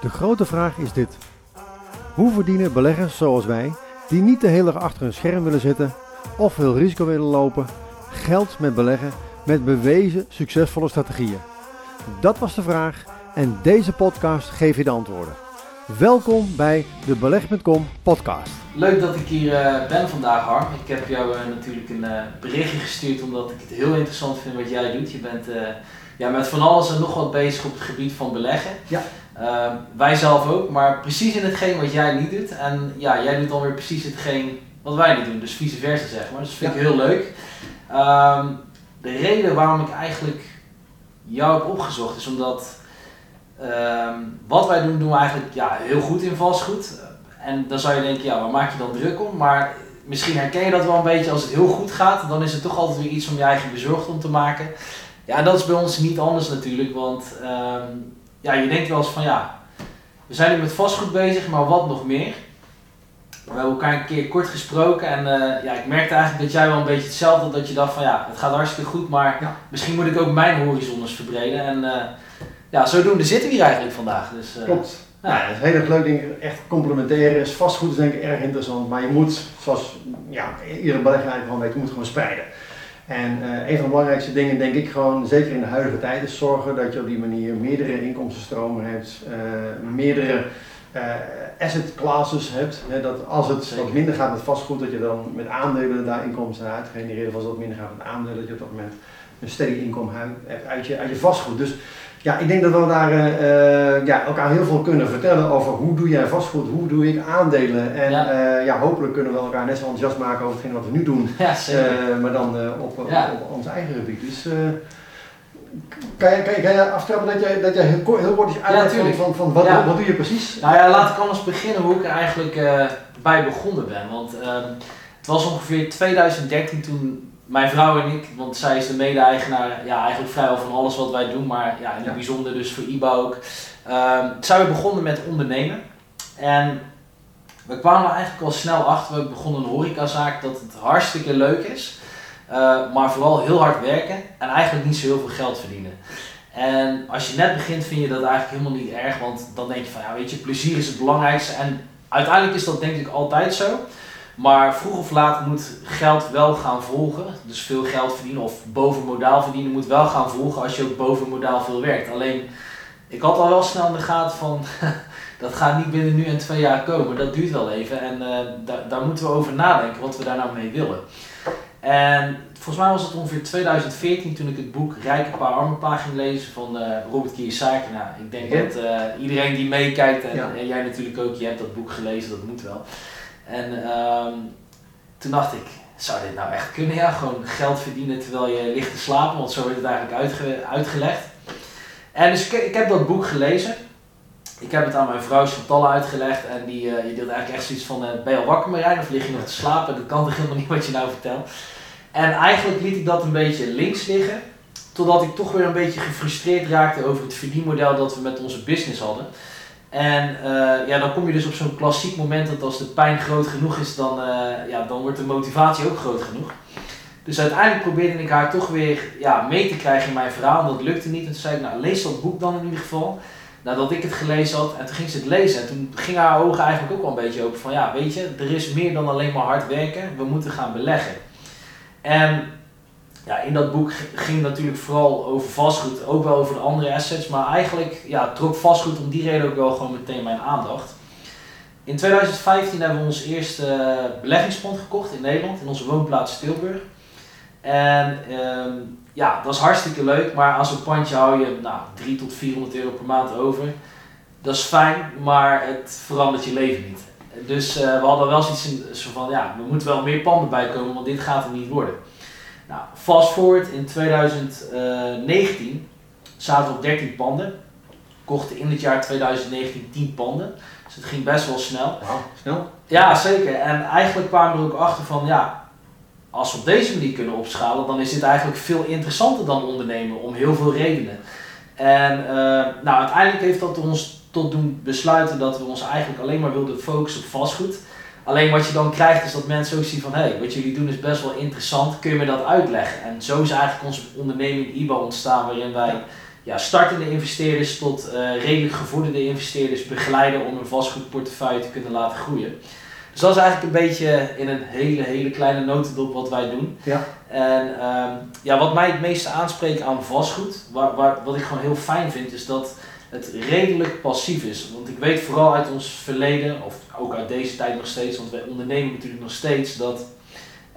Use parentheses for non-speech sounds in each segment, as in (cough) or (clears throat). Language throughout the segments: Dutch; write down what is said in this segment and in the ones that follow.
De grote vraag is dit. Hoe verdienen beleggers zoals wij, die niet de hele dag achter een scherm willen zitten of veel risico willen lopen, geld met beleggen met bewezen succesvolle strategieën? Dat was de vraag en deze podcast geeft je de antwoorden. Welkom bij de Beleg.com podcast. Leuk dat ik hier uh, ben vandaag, Harm. Ik heb jou uh, natuurlijk een uh, berichtje gestuurd omdat ik het heel interessant vind wat jij doet. Je bent ja, met van alles en nog wat bezig op het gebied van beleggen. Ja. Ehm, wij zelf ook, maar precies in hetgeen wat jij niet doet. En ja, jij doet dan weer precies hetgeen wat wij niet doen, dus vice versa zeg maar. Dus dat vind ik heel leuk. Ehm, de reden waarom ik eigenlijk jou heb opgezocht is omdat ehm, wat wij doen, doen we eigenlijk ja, heel goed in vastgoed. En dan zou je denken, ja, waar maak je dan druk om? Maar misschien herken je dat wel een beetje als het heel goed gaat, dan is het toch altijd weer iets om je eigen bezorgd om te maken. Ja, dat is bij ons niet anders natuurlijk, want ja, je denkt wel eens van ja, we zijn nu met vastgoed bezig, maar wat nog meer? We hebben elkaar een keer kort gesproken en uh, ja, ik merkte eigenlijk dat jij wel een beetje hetzelfde dat je dacht van ja, het gaat hartstikke goed, maar misschien moet ik ook mijn horizon eens verbreden. En uh, ja, zodoende zitten we hier eigenlijk vandaag. Dus, uh, Klopt. Ja. ja, het is heel erg leuk, denk ik, echt complementair is. Vastgoed is denk ik erg interessant, maar je moet, zoals ja, iedere belegger eigenlijk gewoon weet, je moet gewoon spreiden. En uh, een van de belangrijkste dingen, denk ik gewoon, zeker in de huidige tijd, is zorgen dat je op die manier meerdere inkomstenstromen hebt, uh, meerdere uh, asset classes hebt. Hè, dat als het wat minder gaat met vastgoed, dat je dan met aandelen daar inkomsten uit genereert. Of als het wat minder gaat met aandelen, dat je op dat moment een steady inkomen hebt uit je, uit je vastgoed. Dus ja, ik denk dat we daar uh, ja, elkaar heel veel kunnen vertellen over hoe doe jij vastgoed, hoe doe ik aandelen. En ja. Uh, ja hopelijk kunnen we elkaar net zo enthousiast maken over hetgeen wat we nu doen, ja, uh, maar dan op, op, op, ons eigen gebied. Dus kan je, kan, je, kan je aftrappen dat jij, dat jij heel, heel kort iets uitlegt van, van, van wat, wat doe je precies? Nou ja, laat ik anders beginnen hoe ik er eigenlijk bij begonnen ben. Want ehm, het was ongeveer 2013 toen mijn vrouw en ik, want zij is de mede-eigenaar, ja, eigenlijk vrijwel van alles wat wij doen, maar ja, in het bijzonder dus voor IBA ook. Uh, zijn we begonnen met ondernemen. En we kwamen eigenlijk al snel achter, we begonnen een horecazaak, dat het hartstikke leuk is. Uh, maar vooral heel hard werken en eigenlijk niet zo heel veel geld verdienen. En als je net begint vind je dat eigenlijk helemaal niet erg, want dan denk je van ja weet je, plezier is het belangrijkste. En uiteindelijk is dat denk ik altijd zo. Maar vroeg of laat moet geld wel gaan volgen. Dus veel geld verdienen of boven modaal verdienen moet wel gaan volgen als je ook boven modaal veel werkt. Alleen, ik had al wel snel in de gaten van, (laughs) dat gaat niet binnen nu en twee jaar komen. Dat duurt wel even en uh, daar, daar moeten we over nadenken wat we daar nou mee willen. En volgens mij was het ongeveer 2014 toen ik het boek Rijke Pa, Arme Pa ging lezen van uh, Robert Kiyosaki. Nou, ik denk dat uh, iedereen die meekijkt en, en, jij natuurlijk ook, je hebt dat boek gelezen, dat moet wel. En um, toen dacht ik, zou dit nou echt kunnen? Ja, gewoon geld verdienen terwijl je ligt te slapen, want zo werd het eigenlijk uitge uitgelegd. En dus ik, ik, heb dat boek gelezen. Ik heb het aan mijn vrouw Chantal uitgelegd en die, uh, die deed eigenlijk echt zoiets van, uh, ben je al wakker Marijn of lig je nog te slapen? Dat kan toch helemaal niet wat je nou vertelt. En eigenlijk liet ik dat een beetje links liggen, totdat ik toch weer een beetje gefrustreerd raakte over het verdienmodel dat we met onze business hadden. En uh, ja, dan kom je dus op zo'n klassiek moment dat als de pijn groot genoeg is, dan, uh, ja, dan wordt de motivatie ook groot genoeg. Dus uiteindelijk probeerde ik haar toch weer ja, mee te krijgen in mijn verhaal. En dat lukte niet. En toen zei ik, nou lees dat boek dan in ieder geval. Nadat ik het gelezen had. En toen ging ze het lezen. En toen gingen haar ogen eigenlijk ook wel een beetje open. Van ja, weet je, er is meer dan alleen maar hard werken. We moeten gaan beleggen. En ja, in dat boek ging natuurlijk vooral over vastgoed, ook wel over de andere assets, maar eigenlijk ja, trok vastgoed om die reden ook wel gewoon meteen mijn aandacht. In 2015 hebben we ons eerste uh, beleggingspond gekocht in Nederland, in onze woonplaats Tilburg. En ehm, ja, dat is hartstikke leuk, maar aan zo'n pandje hou je nou, 3 tot 400 euro per maand over. Dat is fijn, maar het verandert je leven niet. Dus uh, we hadden wel zoiets van, ja, we moeten wel meer panden bijkomen, want dit gaat er niet worden. Nou, fast forward in 2019 zaten we op 13 panden. Kochten in het jaar 2019 10 panden. Dus het ging best wel snel. Wauw, snel? Ja, zeker. En eigenlijk kwamen we er ook achter van, ja, als we op deze manier kunnen opschalen, dan is dit eigenlijk veel interessanter dan ondernemen, om heel veel redenen. En uh, nou, uiteindelijk heeft dat ons tot doen besluiten dat we ons eigenlijk alleen maar wilden focussen op vastgoed. Alleen wat je dan krijgt is dat mensen ook zien van hé, hey, wat jullie doen is best wel interessant, kun je me dat uitleggen? En zo is eigenlijk onze onderneming IBA ontstaan waarin wij ja, startende investeerders tot uh, redelijk gevorderde investeerders begeleiden om een vastgoedportefeuille te kunnen laten groeien. Dus dat is eigenlijk een beetje in een hele, hele kleine notendop wat wij doen. Ja. En um, ja, wat mij het meeste aanspreekt aan vastgoed, waar, waar, wat ik gewoon heel fijn vind, is dat het redelijk passief is. Weet vooral uit ons verleden, of ook uit deze tijd nog steeds, want wij ondernemen natuurlijk nog steeds, dat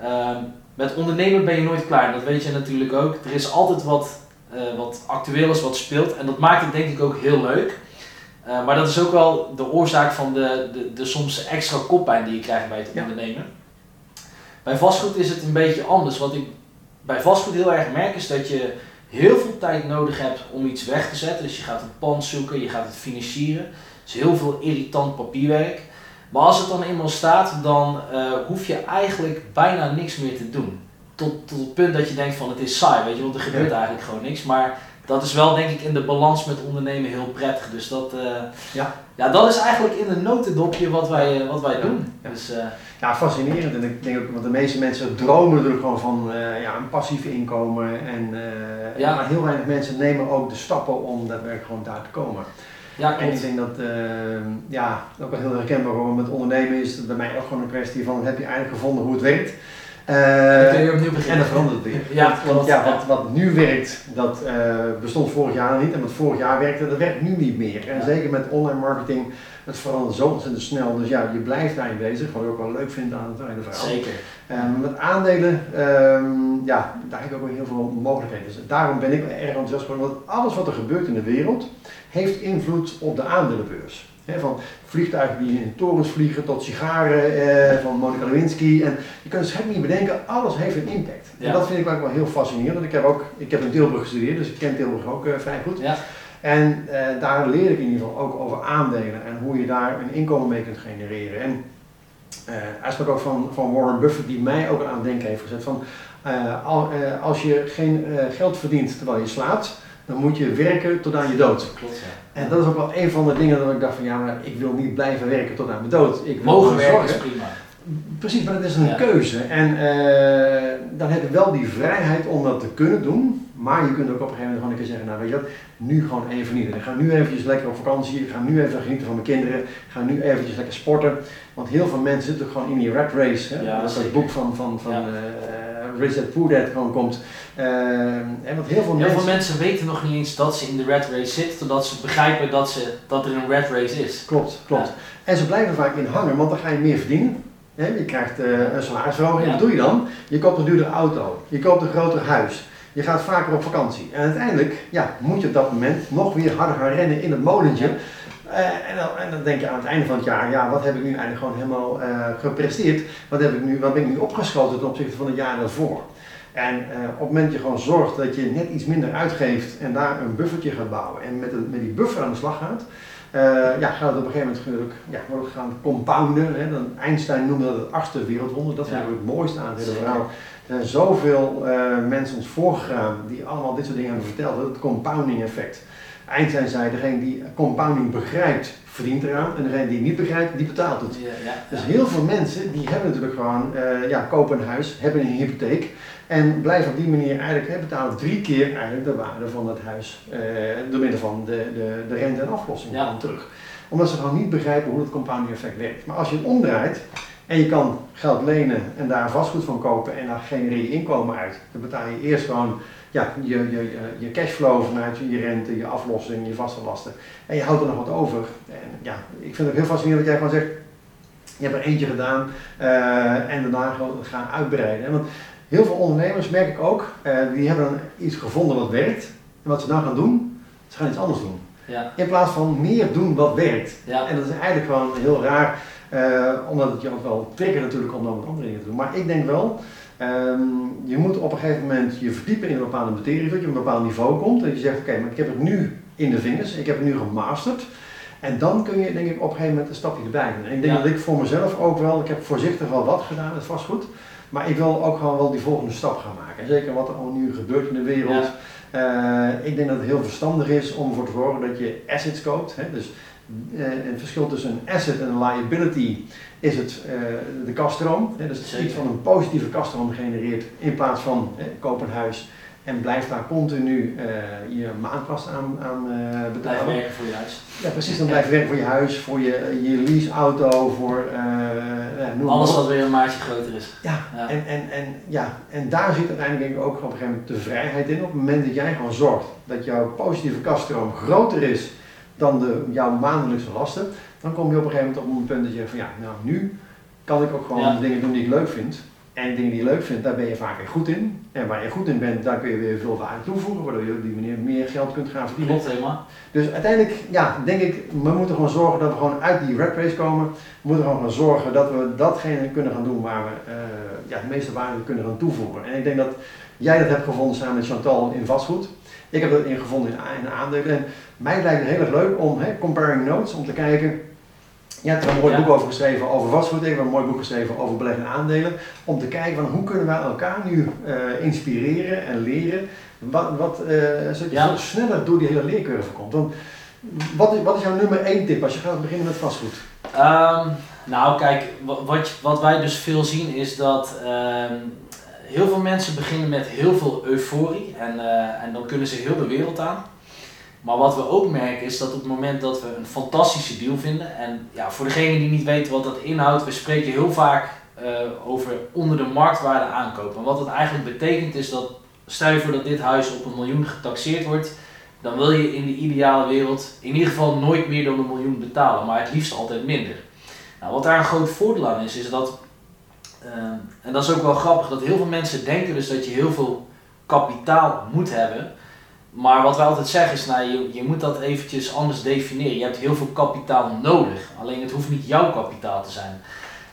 um, met ondernemen ben je nooit klaar. Dat weet je natuurlijk ook. Er is altijd wat, uh, wat actueel is, wat speelt. En dat maakt het denk ik ook heel leuk. Uh, maar dat is ook wel de oorzaak van de, de, de soms extra koppijn die je krijgt bij het ja. ondernemen. Bij vastgoed is het een beetje anders. Wat ik bij vastgoed heel erg merk is dat je heel veel tijd nodig hebt om iets weg te zetten. Dus je gaat een pand zoeken, je gaat het financieren. Dus heel veel irritant papierwerk. Maar als het dan eenmaal staat, dan uh, hoef je eigenlijk bijna niks meer te doen. Tot, tot het punt dat je denkt van het is saai, weet je, want er gebeurt ja. eigenlijk gewoon niks. Maar dat is wel denk ik in de balans met ondernemen heel prettig. Dus dat, uh, ja. ja, dat is eigenlijk in een notendopje wat wij, uh, wat wij doen. Ja. Dus, ja, fascinerend. En ik denk ook, want de meeste mensen dromen er gewoon van ja, een passief inkomen. En, Ja. Maar heel weinig mensen nemen ook de stappen om daadwerkelijk gewoon daar te komen. Ja, En ik denk dat, ja, ook wel heel herkenbaar hoor, met ondernemen is het bij mij ook gewoon een kwestie van, heb je eigenlijk gevonden hoe het werkt? Dan kun je opnieuw en beginnen. dan verandert het weer. (laughs) Ja, Want- ja, wat, wat nu werkt, dat eh, bestond vorig jaar nog niet. En wat vorig jaar werkte, dat werkt nu niet meer. En Ja. zeker met online marketing, het verandert zo ontzettend snel. Dus ja, je blijft daarin bezig, wat ik ook wel leuk vind aan het hele verhaal. Zeker. Ehm, met aandelen, ehm, ja, daar heb ik ook weer heel veel mogelijkheden. Dus daarom ben ik erg enthousiast geworden, want alles wat er gebeurt in de wereld, heeft invloed op de aandelenbeurs. He, van vliegtuigen die in torens vliegen tot sigaren eh, van Monica Lewinsky. En je kunt het gek niet bedenken, alles heeft een impact. Ja. En dat vind ik ook wel heel fascinerend. Ik heb, ook, ik heb in Tilburg gestudeerd, dus ik ken Tilburg ook eh, vrij goed. Ja. En eh, daar leer ik in ieder geval ook over aandelen en hoe je daar een inkomen mee kunt genereren. En eh hij sprak ook van, van Warren Buffett, die mij ook aan het denken heeft gezet. Van, eh, al, eh, als je geen eh, geld verdient terwijl je slaapt, dan moet je werken tot aan je dood. Klopt, ja. En dat is ook wel een van de dingen dat ik dacht van ja, maar ik wil niet blijven werken tot aan mijn dood. Ik wil Mogen werken is prima. Precies, maar dat is een Ja. keuze. En eh, dan heb je wel die vrijheid om dat te kunnen doen. Maar je kunt ook op een gegeven moment gewoon een keer zeggen, nou weet je wat, nu gewoon even niet. Ik ga nu eventjes lekker op vakantie, ik ga nu even genieten van mijn kinderen, ik ga nu eventjes lekker sporten. Want heel veel mensen zitten gewoon in die rat race. Hè? Ja, dat is dat boek van, van, van Ja. eh, Rich Dad Poor Dad gewoon komt. Eh, en want heel veel Heel mensen... veel mensen weten nog niet eens dat ze in de red race zitten, totdat ze begrijpen dat, ze, dat er een red race is. Klopt, klopt. En ze blijven vaak in hangen, want dan ga je meer verdienen. Hè, Je krijgt eh, een salarisverhoging. En wat doe je dan? Je koopt een duurdere auto. Je koopt een groter huis. Je gaat vaker op vakantie. En uiteindelijk ja, moet je op dat moment nog weer harder gaan rennen in het molentje. Eh, en, dan, en dan denk je aan het einde van het jaar, ja, wat heb ik nu eigenlijk gewoon helemaal eh, gepresteerd? Wat, heb ik nu, wat ben ik nu opgeschoten ten opzichte van het jaar daarvoor? En eh, op het moment dat je gewoon zorgt dat je net iets minder uitgeeft en daar een buffertje gaat bouwen en met, met die buffer aan de slag gaat, ja, gaat het op een gegeven moment natuurlijk, ja, wordt het gaan compounden. Hè? Dan, Einstein noemde dat het achtste wereldwonder. Dat vind ik Ja. het mooiste aan het hele verhaal. Er zijn zoveel mensen ons voorgegaan die allemaal dit soort dingen hebben verteld. Het compounding effect. Einstein zei, degene die compounding begrijpt, verdient eraan. En degene die het niet begrijpt, die betaalt het. Ja, ja, Dus heel veel mensen die hebben natuurlijk gewoon, eh, ja, kopen een huis, hebben een hypotheek en blijven op die manier eigenlijk, hè, betalen drie keer eigenlijk de waarde van het huis eh, door middel van de, de, de rente en aflossing gewoon terug. Omdat ze gewoon niet begrijpen hoe het compounding effect werkt. Maar als je het omdraait en je kan geld lenen en daar vastgoed van kopen en daar genereer je inkomen uit, dan betaal je eerst gewoon ja, je, je, je, cashflow vanuit je rente, je aflossing, je vaste lasten. En je houdt er nog wat over. En ja, ik vind het ook heel fascinerend dat jij gewoon zegt, je hebt er eentje gedaan eh, en daarna gewoon gaan uitbreiden. Want heel veel ondernemers merk ik ook, eh, die hebben iets gevonden wat werkt. En wat ze dan gaan doen, ze gaan iets anders doen. Ja, In plaats van meer doen wat werkt. ja. En dat is eigenlijk gewoon heel raar, omdat het je ook wel triggert natuurlijk om dan wat andere dingen te doen. Maar ik denk wel, ehm, je moet op een gegeven moment je verdiepen in een bepaalde materie, dat je op een bepaald niveau komt. En je zegt, oké, maar ik heb het nu in de vingers, ik heb het nu gemasterd. En dan kun je denk ik op een gegeven moment een stapje erbij doen. En ik denk Ja. dat ik voor mezelf ook wel, ik heb voorzichtig wel wat gedaan met vastgoed. Maar ik wil ook gewoon wel die volgende stap gaan maken. En zeker wat er allemaal nu gebeurt in de wereld. Eh, ik denk dat het heel verstandig is om ervoor te zorgen dat je assets koopt. Hè? Dus eh, een verschil tussen een asset en een liability is het uh, de kaststroom. Hè, dus het iets van een positieve kaststroom genereert in plaats van hè, koop een huis en blijf daar continu uh, je maandkast aan, aan uh, betalen. Blijf werken voor je huis. Ja, precies. Dan blijf je werken voor je huis, voor je, je leaseauto, voor... Uh, Alles wat weer een maatje groter is. Ja, ja, En, en, en, ja, en daar zit uiteindelijk denk ik ook op een gegeven moment de vrijheid in. Op het moment dat jij gewoon zorgt dat jouw positieve kaststroom groter is dan de, jouw maandelijkse lasten, dan kom je op een gegeven moment op een punt dat je van ja, nou nu kan ik ook gewoon ja. dingen doen die ik leuk vind. En dingen die je leuk vindt, daar ben je vaak weer goed in. En waar je goed in bent, daar kun je weer veel aan toevoegen, waardoor je op die manier meer geld kunt gaan verdienen. Klopt helemaal. Dus uiteindelijk, ja, denk ik, we moeten gewoon zorgen dat we gewoon uit die red race komen. We moeten gewoon gaan zorgen dat we datgene kunnen gaan doen waar we uh, ja, het meeste waarde kunnen gaan toevoegen. En ik denk dat jij dat hebt gevonden samen met Chantal in vastgoed. Ik heb dat in gevonden in, in aandelen. En mij lijkt het heel erg leuk om, comparing notes, om te kijken je hebt er een mooi boek over geschreven over vastgoed. Ik heb een mooi boek geschreven over beleggen aandelen. Om te kijken van hoe kunnen wij elkaar nu uh, inspireren en leren. Wat, wat uh, zodat je ja. sneller door die hele leercurve komt. Want wat, wat is jouw nummer één tip als je gaat beginnen met vastgoed? Um, nou kijk, wat, wat wij dus veel zien is dat um, heel veel mensen beginnen met heel veel euforie. En, uh, en dan kunnen ze heel de wereld aan. Maar wat we ook merken is dat op het moment dat we een fantastische deal vinden, en ja, voor degenen die niet weten wat dat inhoudt, we spreken heel vaak uh, over onder de marktwaarde aankopen. En wat dat eigenlijk betekent is dat, stel je voor dat dit huis op een miljoen getaxeerd wordt, dan wil je in de ideale wereld in ieder geval nooit meer dan een miljoen betalen, maar het liefst altijd minder. Nou, wat daar een groot voordeel aan is, is dat, uh, en dat is ook wel grappig, dat heel veel mensen denken dus dat je heel veel kapitaal moet hebben. Maar wat wij altijd zeggen is, nou, je, je moet dat eventjes anders definiëren. Je hebt heel veel kapitaal nodig, alleen het hoeft niet jouw kapitaal te zijn.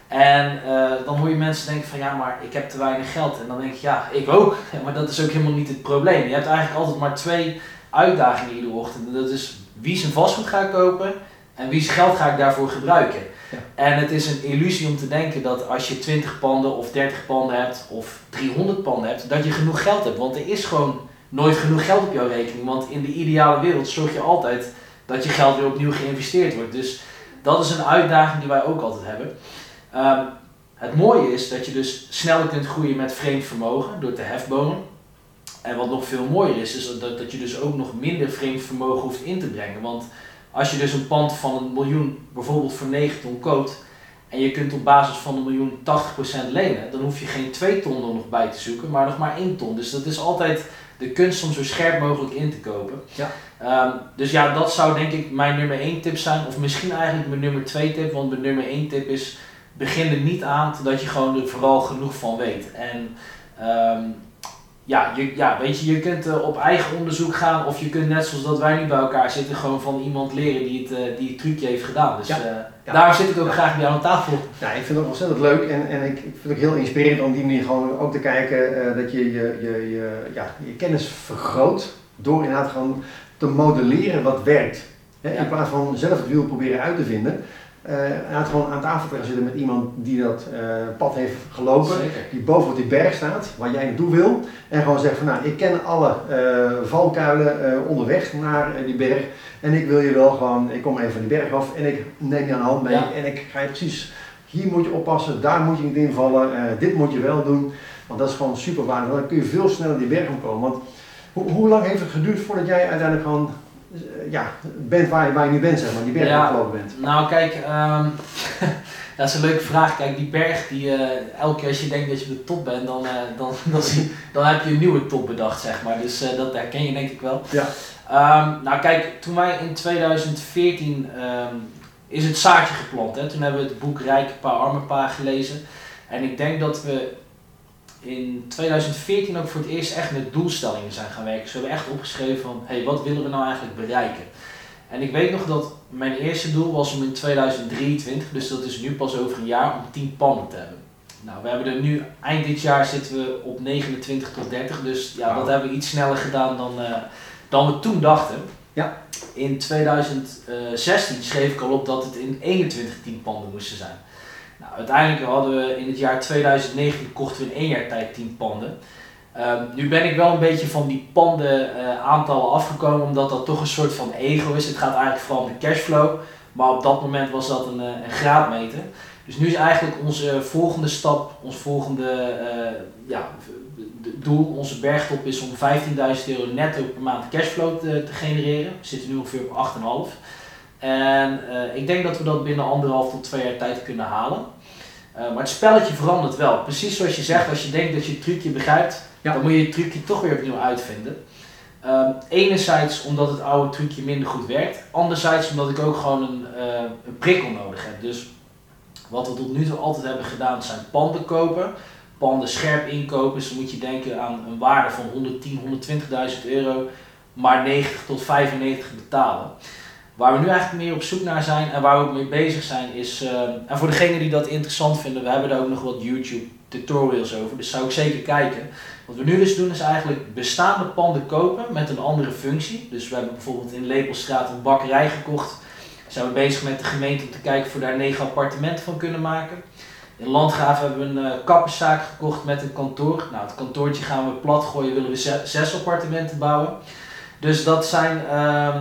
En uh, dan hoor je mensen denken van ja, maar ik heb te weinig geld. En dan denk je ja, ik ook. (laughs) maar dat is ook helemaal niet het probleem. Je hebt eigenlijk altijd maar twee uitdagingen iedere ochtend. En dat is wie zijn vastgoed ga ik kopen en wie zijn geld ga ik daarvoor gebruiken. Ja. En het is een illusie om te denken dat als je 20 panden of 30 panden hebt of 300 panden hebt, dat je genoeg geld hebt. Want er is gewoon nooit genoeg geld op jouw rekening. Want in de ideale wereld zorg je altijd dat je geld weer opnieuw geïnvesteerd wordt. Dus dat is een uitdaging die wij ook altijd hebben. Um, het mooie is dat je dus sneller kunt groeien met vreemd vermogen door te hefbomen. En wat nog veel mooier is, is dat, dat je dus ook nog minder vreemd vermogen hoeft in te brengen. Want als je dus een pand van een miljoen bijvoorbeeld voor 9 ton koopt en je kunt op basis van een miljoen 80% lenen, dan hoef je geen 2 ton er nog bij te zoeken, maar nog maar 1 ton. Dus dat is altijd de kunst om zo scherp mogelijk in te kopen. Ja. Um, dus ja, dat zou denk ik mijn nummer 1 tip zijn. Of misschien eigenlijk mijn nummer 2 tip. Want mijn nummer 1 tip is begin er niet aan totdat je gewoon er vooral genoeg van weet. En um, ja, je, ja, weet je, je kunt uh, op eigen onderzoek gaan of je kunt net zoals dat wij nu bij elkaar zitten, gewoon van iemand leren die het, uh, die het trucje heeft gedaan. Dus ja. Ja. daar zit ik ook graag bij jou aan tafel. Ja, ik vind het ontzettend leuk en, en ik, ik vind het ook heel inspirerend om die manier gewoon ook te kijken dat je je, je, je, ja, je kennis vergroot door inderdaad gewoon te modelleren wat werkt. Hè, in plaats van zelf het wiel proberen uit te vinden. Uh, gewoon aan tafel te gaan zitten met iemand die dat uh, pad heeft gelopen, Zeker. die boven op die berg staat, waar jij naartoe wil. En gewoon zegt van nou, ik ken alle uh, valkuilen onderweg naar die berg. En ik wil je wel gewoon, ik kom even van die berg af en ik neem je aan de hand mee. Ja. En ik ga je precies, hier moet je oppassen, daar moet je niet invallen, dit moet je wel doen. Want dat is gewoon super waardevol. Dan kun je veel sneller die berg opkomen. Want hoe lang heeft het geduurd voordat jij uiteindelijk gewoon ja, bent waar je, waar je nu bent, zeg maar, die berg ja, opgelopen bent? Nou, kijk, um, (laughs) dat is een leuke vraag. Kijk, die berg, die, uh, elke keer als je denkt dat je op de top bent, dan, uh, dan, (laughs) dan, dan, heb je een nieuwe top bedacht, zeg maar. Dus uh, dat herken je denk ik wel. Ja. Um, nou, kijk, toen wij in 2014 um, is het zaadje geplant. Hè? Toen hebben we het boek Rijke Paar Arme Paar gelezen. En ik denk dat we in 2014 ook voor het eerst echt met doelstellingen zijn gaan werken. Dus we hebben echt opgeschreven van, hé, hey, wat willen we nou eigenlijk bereiken? En ik weet nog dat mijn eerste doel was om in 2023, dus dat is nu pas over een jaar, om 10 panden te hebben. Nou, we hebben er nu, eind dit jaar zitten we op 29 tot 30, dus ja, dat hebben we iets sneller gedaan dan, uh, dan we toen dachten. Ja. In 2016 schreef ik al op dat het in 21 10 panden moesten zijn. Nou, uiteindelijk hadden we in het jaar 2019 kochten we in één jaar tijd 10 panden. Um, nu ben ik wel een beetje van die panden uh, aantallen afgekomen, omdat dat toch een soort van ego is. Het gaat eigenlijk vooral om de cashflow. Maar op dat moment was dat een, uh, een graadmeter. Dus nu is eigenlijk onze volgende stap, ons volgende uh, ja, doel, onze bergtop is om 15.000 euro netto per maand cashflow te, te, genereren. We zitten nu ongeveer op 8,5. En uh, ik denk dat we dat binnen anderhalf tot twee jaar tijd kunnen halen. Uh, maar het spelletje verandert wel. Precies zoals je zegt, als je denkt dat je het trucje begrijpt, dan moet je het trucje toch weer opnieuw uitvinden. Um, enerzijds omdat het oude trucje minder goed werkt. Anderzijds omdat ik ook gewoon een, uh, een prikkel nodig heb. Dus wat we tot nu toe altijd hebben gedaan zijn panden kopen. Panden scherp inkopen. Dus dan moet je denken aan een waarde van 110, 120.000 euro. Maar 90 tot 95 betalen. Waar we nu eigenlijk meer op zoek naar zijn en waar we ook mee bezig zijn is, uh, en voor degenen die dat interessant vinden, we hebben daar ook nog wat YouTube tutorials over, dus zou ik zeker kijken. Wat we nu dus doen is eigenlijk bestaande panden kopen met een andere functie. Dus we hebben bijvoorbeeld in Lepelstraat een bakkerij gekocht. Zijn we bezig met de gemeente om te kijken of we daar negen appartementen van kunnen maken. In Landgraaf hebben we een uh, kapperszaak gekocht met een kantoor. Nou, het kantoortje gaan we plat gooien, willen we zes, appartementen bouwen. Dus dat zijn uh,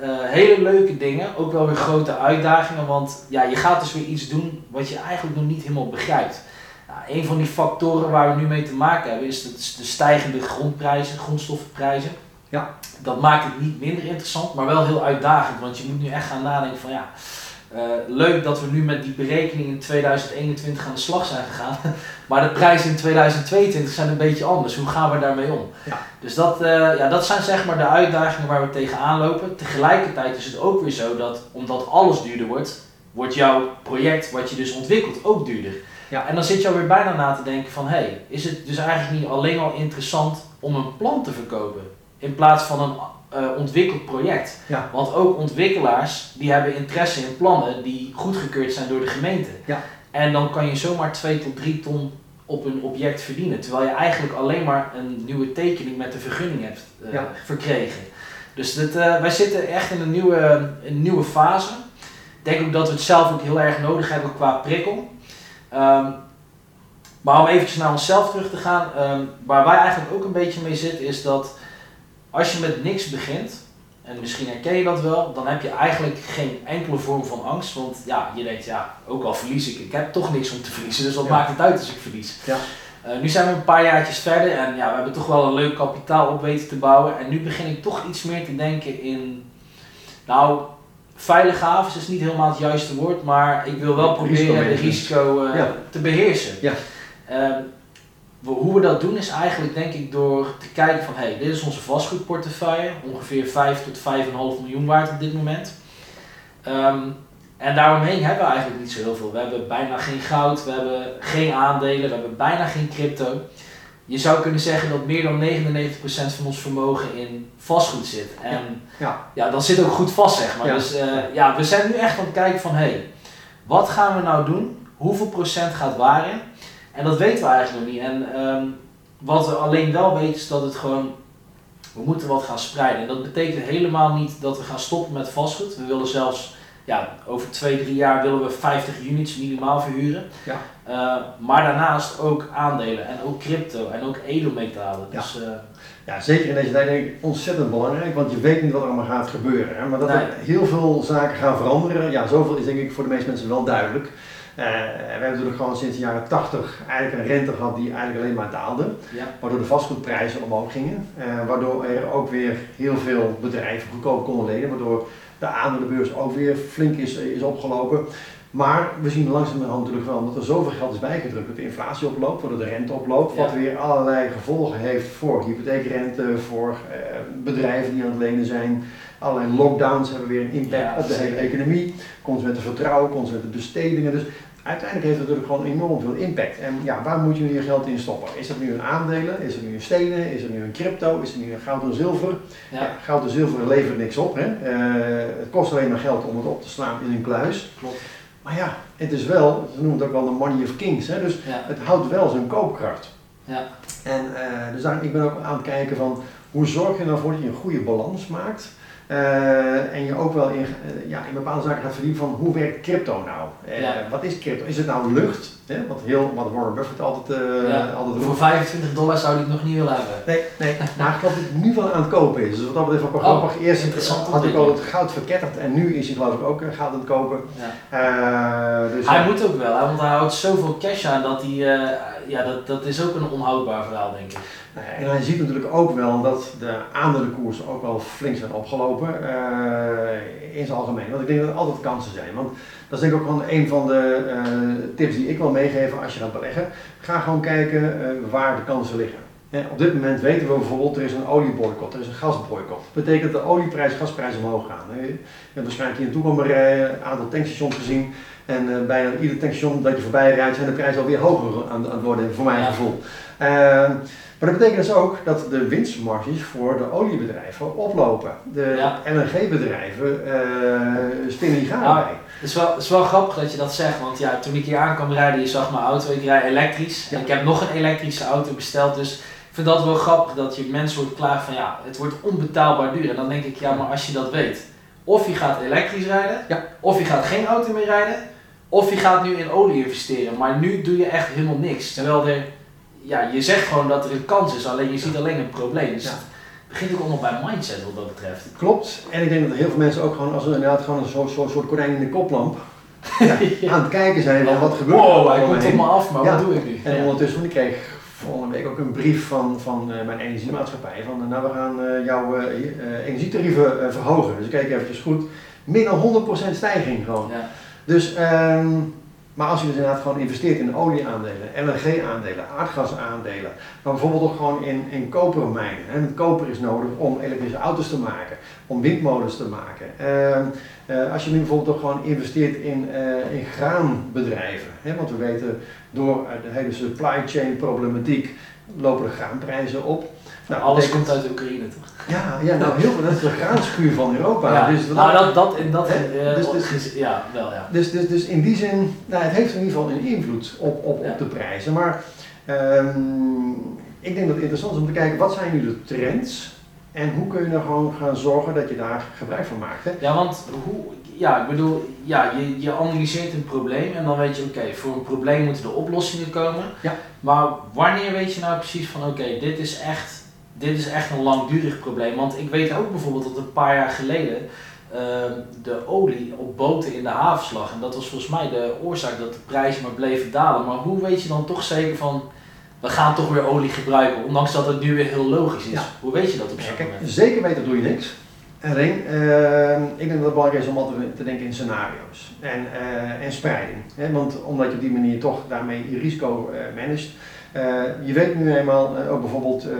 hele leuke dingen, ook wel weer grote uitdagingen, want ja, je gaat dus weer iets doen wat je eigenlijk nog niet helemaal begrijpt. Nou, een van die factoren waar we nu mee te maken hebben is de stijgende grondprijzen, grondstoffenprijzen. Ja. Dat maakt het niet minder interessant, maar wel heel uitdagend, want je moet nu echt gaan nadenken van ja, uh, leuk dat we nu met die berekening in 2021 aan de slag zijn gegaan. (laughs) maar de prijzen in 2022 zijn een beetje anders. Hoe gaan we daarmee om? Ja. Dus dat, uh, ja, dat zijn zeg maar de uitdagingen waar we tegenaan lopen. Tegelijkertijd is het ook weer zo dat omdat alles duurder wordt, wordt jouw project wat je dus ontwikkelt ook duurder. Ja. En dan zit je alweer bijna na te denken van hé, hey, is het dus eigenlijk niet alleen al interessant om een plan te verkopen? In plaats van een uh, ontwikkeld project. Ja. Want ook ontwikkelaars die hebben interesse in plannen die goedgekeurd zijn door de gemeente. Ja. En dan kan je zomaar 2 tot 3 ton op een object verdienen. Terwijl je eigenlijk alleen maar een nieuwe tekening met de vergunning hebt uh, verkregen. Dus dit, uh, wij zitten echt in een nieuwe, een nieuwe fase. Ik denk ook dat we het zelf ook heel erg nodig hebben qua prikkel. Um, maar om eventjes naar onszelf terug te gaan, um, waar wij eigenlijk ook een beetje mee zitten, is dat als je met niks begint, en misschien herken je dat wel, dan heb je eigenlijk geen enkele vorm van angst. Want ja, je denkt, ja, ook al verlies ik, ik heb toch niks om te verliezen, dus wat maakt het uit als ik verlies? Ja. Uh, nu zijn we een paar jaartjes verder en ja, we hebben toch wel een leuk kapitaal op weten te bouwen. En nu begin ik toch iets meer te denken in, nou, veilige havens is niet helemaal het juiste woord, maar ik wil wel proberen het risico uh, te beheersen. Ja. Uh, hoe we dat doen is eigenlijk denk ik door te kijken van hey, dit is onze vastgoedportefeuille, ongeveer 5 tot 5,5 miljoen waard op dit moment. Um, en daaromheen hebben we eigenlijk niet zo heel veel. We hebben bijna geen goud, we hebben geen aandelen, we hebben bijna geen crypto. Je zou kunnen zeggen dat meer dan 99% van ons vermogen in vastgoed zit. En ja, ja. dat zit ook goed vast, zeg maar. Dus uh, ja, we zijn nu echt aan het kijken van hé, hey, wat gaan we nou doen? Hoeveel procent gaat waarin? En dat weten we eigenlijk nog niet. En um, wat we alleen wel weten is dat het gewoon, we moeten wat gaan spreiden. En dat betekent helemaal niet dat we gaan stoppen met vastgoed. We willen zelfs, ja, over twee, drie jaar willen we 50 units minimaal verhuren. Ja. Uh, maar daarnaast ook aandelen en ook crypto en ook edelmetalen. Ja. Dus, uh, ja, zeker in deze tijd denk ik ontzettend belangrijk, want je weet niet wat er allemaal gaat gebeuren. Hè? Maar dat er heel veel zaken gaan veranderen, ja, zoveel is denk ik voor de meeste mensen wel duidelijk. Uh, we hebben natuurlijk gewoon sinds de jaren 80 eigenlijk een rente gehad die eigenlijk alleen maar daalde. Ja. Waardoor de vastgoedprijzen omhoog gingen. Uh, waardoor er ook weer heel veel bedrijven goedkoop konden lenen. Waardoor de aandelenbeurs ook weer flink is, is opgelopen. Maar we zien langzamerhand natuurlijk wel dat er zoveel geld is bijgedrukt. Dat de inflatie oploopt, waardoor de rente oploopt. Wat weer allerlei gevolgen heeft voor hypotheekrente, voor bedrijven die aan het lenen zijn. Allerlei lockdowns hebben weer een impact op de hele economie. Consumentenvertrouwen, bestedingen. Dus uiteindelijk heeft het natuurlijk gewoon enorm veel impact. En ja, waar moet je nu je geld in stoppen? Is dat nu een aandelen? Is het nu een stenen? Is het nu een crypto? Is het nu een goud en zilver? Ja. goud en zilver levert niks op. Hè? Uh, het kost alleen maar geld om het op te slaan in een kluis. Klopt. Maar ja, het is wel, ze noemen het ook wel de money of kings. Hè? Dus het houdt wel zijn koopkracht. Ja. En uh, dus daar, ik ben ook aan het kijken van hoe zorg je nou voor dat je een goede balans maakt uh, en je ook wel in, uh, ja, in bepaalde zaken gaat verdiepen van hoe werkt crypto nou? Uh, Wat is crypto? Is het nou lucht? Hè? Wat, heel, wat Warren Buffett altijd, ja, altijd Voor 25 dollar zou hij het nog niet willen hebben. Nee, nee. maar ik geloof dat hij nu wel aan het kopen is. Dus wat dat betreft wel grappig. Oh, Eerst had ik al het goud verketterd en nu is hij geloof ik ook goud aan het kopen. Ja. Dus hij moet ook wel, want hij houdt zoveel cash aan dat hij, ja dat, dat is ook een onhoudbaar verhaal denk ik. En hij ziet natuurlijk ook wel dat de aandelenkoersen ook wel flink zijn opgelopen uh, in zijn algemeen. Want ik denk dat er altijd kansen zijn. Want dat is denk ik ook gewoon een van de uh, tips die ik wil meegeven als je gaat beleggen. Ga gewoon kijken uh, waar de kansen liggen. En op dit moment weten we bijvoorbeeld, er is een olieboycott, er is een gasboycott. Dat betekent dat de olieprijs, gasprijs omhoog gaan. Je hebt waarschijnlijk hier komen rijden, een aantal tankstations gezien. En uh, bijna ieder tankstation dat je voorbij rijdt, zijn de prijzen alweer hoger aan, aan het worden, voor mijn ja. gevoel. Maar dat betekent dus ook dat de winstmarges voor de oliebedrijven oplopen. De ja. LNG-bedrijven uh, spinnen die gaan nou, bij. Het is, wel, het is wel grappig dat je dat zegt, want ja, toen ik hier aan kwam rijden, je zag mijn auto, ik rijd elektrisch. Ja. En ik heb nog een elektrische auto besteld, dus vind dat wel grappig dat je mensen wordt klaar van ja, het wordt onbetaalbaar duur. En dan denk ik, ja, maar als je dat weet, of je gaat elektrisch rijden, ja. of je gaat geen auto meer rijden, of je gaat nu in olie investeren. Maar nu doe je echt helemaal niks. Terwijl er ja, je zegt gewoon dat er een kans is, alleen je ziet alleen een probleem. Dus Ja. het begint ook allemaal bij mindset wat dat betreft. Klopt. En ik denk dat er heel veel mensen ook gewoon, als inderdaad gewoon een soort, soort, soort konijn in de koplamp (laughs) ja, aan het kijken zijn van wat gebeurt er Wow, hij komt op me af, maar wat doe ik nu? En ondertussen, ik kreeg volgende week ook een brief van, van eh, mijn energiemaatschappij. Van eh, nou, we gaan eh, jouw energietarieven verhogen. Dus ik kijk eventjes goed. Dan 100% stijging gewoon. Ja. Dus, ehm, maar als je dus inderdaad gewoon investeert in olieaandelen, LNG-aandelen, aardgasaandelen, maar bijvoorbeeld ook gewoon in, in kopermijnen. Koper is nodig om elektrische auto's te maken, om windmolens te maken. Ehm, eh, als je nu bijvoorbeeld ook gewoon investeert in, eh, in graanbedrijven, hè, want we weten door eh, de hele supply chain problematiek lopen de graanprijzen op. Nou, Alles komt uit Oekraïne toch? Ja, ja, nou heel veel, dat is de graanschuur van Europa. Ja. Dus nou, dat, dat, in dat, Hè? eh, Dus- dus- ja, wel ja. dus, dus, dus in die zin, nou, het heeft in ieder geval een invloed op, op, Ja. op de prijzen. Maar ehm, ik denk dat het interessant is om te kijken, wat zijn nu de trends? En hoe kun je er gewoon gaan zorgen dat je daar gebruik van maakt? Hè? Ja, want hoe, ja, ik bedoel, ja, je, je analyseert een probleem en dan weet je, oké, voor een probleem moeten er oplossingen komen. Ja. Maar wanneer weet je nou precies van, oké, dit is echt, dit is echt een langdurig probleem? Want ik weet ook bijvoorbeeld dat een paar jaar geleden ehm, de olie op boten in de havens lag. En dat was volgens mij de oorzaak dat de prijzen maar bleven dalen. Maar hoe weet je dan toch zeker van, we gaan toch weer olie gebruiken, ondanks dat het nu weer heel logisch is? Ja. Hoe weet je dat op zo'n moment? zeker weten doe je niks. Alleen, ehm, ik denk dat het belangrijk is om altijd te denken in scenario's en, eh, en spreiding. Hè? Want omdat je op die manier toch daarmee je risico eh managt. Eh, je weet nu eenmaal, eh, ook bijvoorbeeld, eh,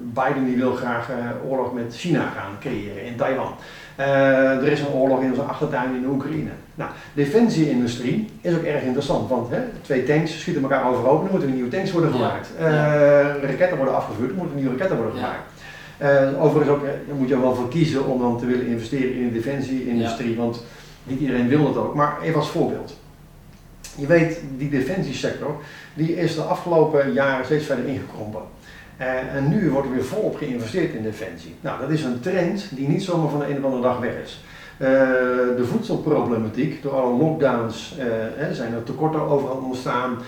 Biden die wil graag oorlog met China gaan creëren in Taiwan. Er is een oorlog in onze achtertuin in de Oekraïne. Nou, defensieindustrie is ook erg interessant, want hè, twee tanks schieten elkaar overhoop, er moeten nieuwe tanks worden Ja. gemaakt. Ja. Raketten worden afgevuurd, er moeten nieuwe raketten worden Ja. gemaakt. Overigens ook, daar moet je wel voor kiezen om dan te willen investeren in de defensieindustrie, want niet iedereen wil het ook. Maar even als voorbeeld. Je weet, die defensiesector, die is de afgelopen jaren steeds verder ingekrompen. Eh, en nu wordt er weer volop geïnvesteerd in defensie. Nou, dat is een trend die niet zomaar van de een of andere dag weg is. Eh, de voedselproblematiek, door alle lockdowns eh, hè, zijn er tekorten overal ontstaan.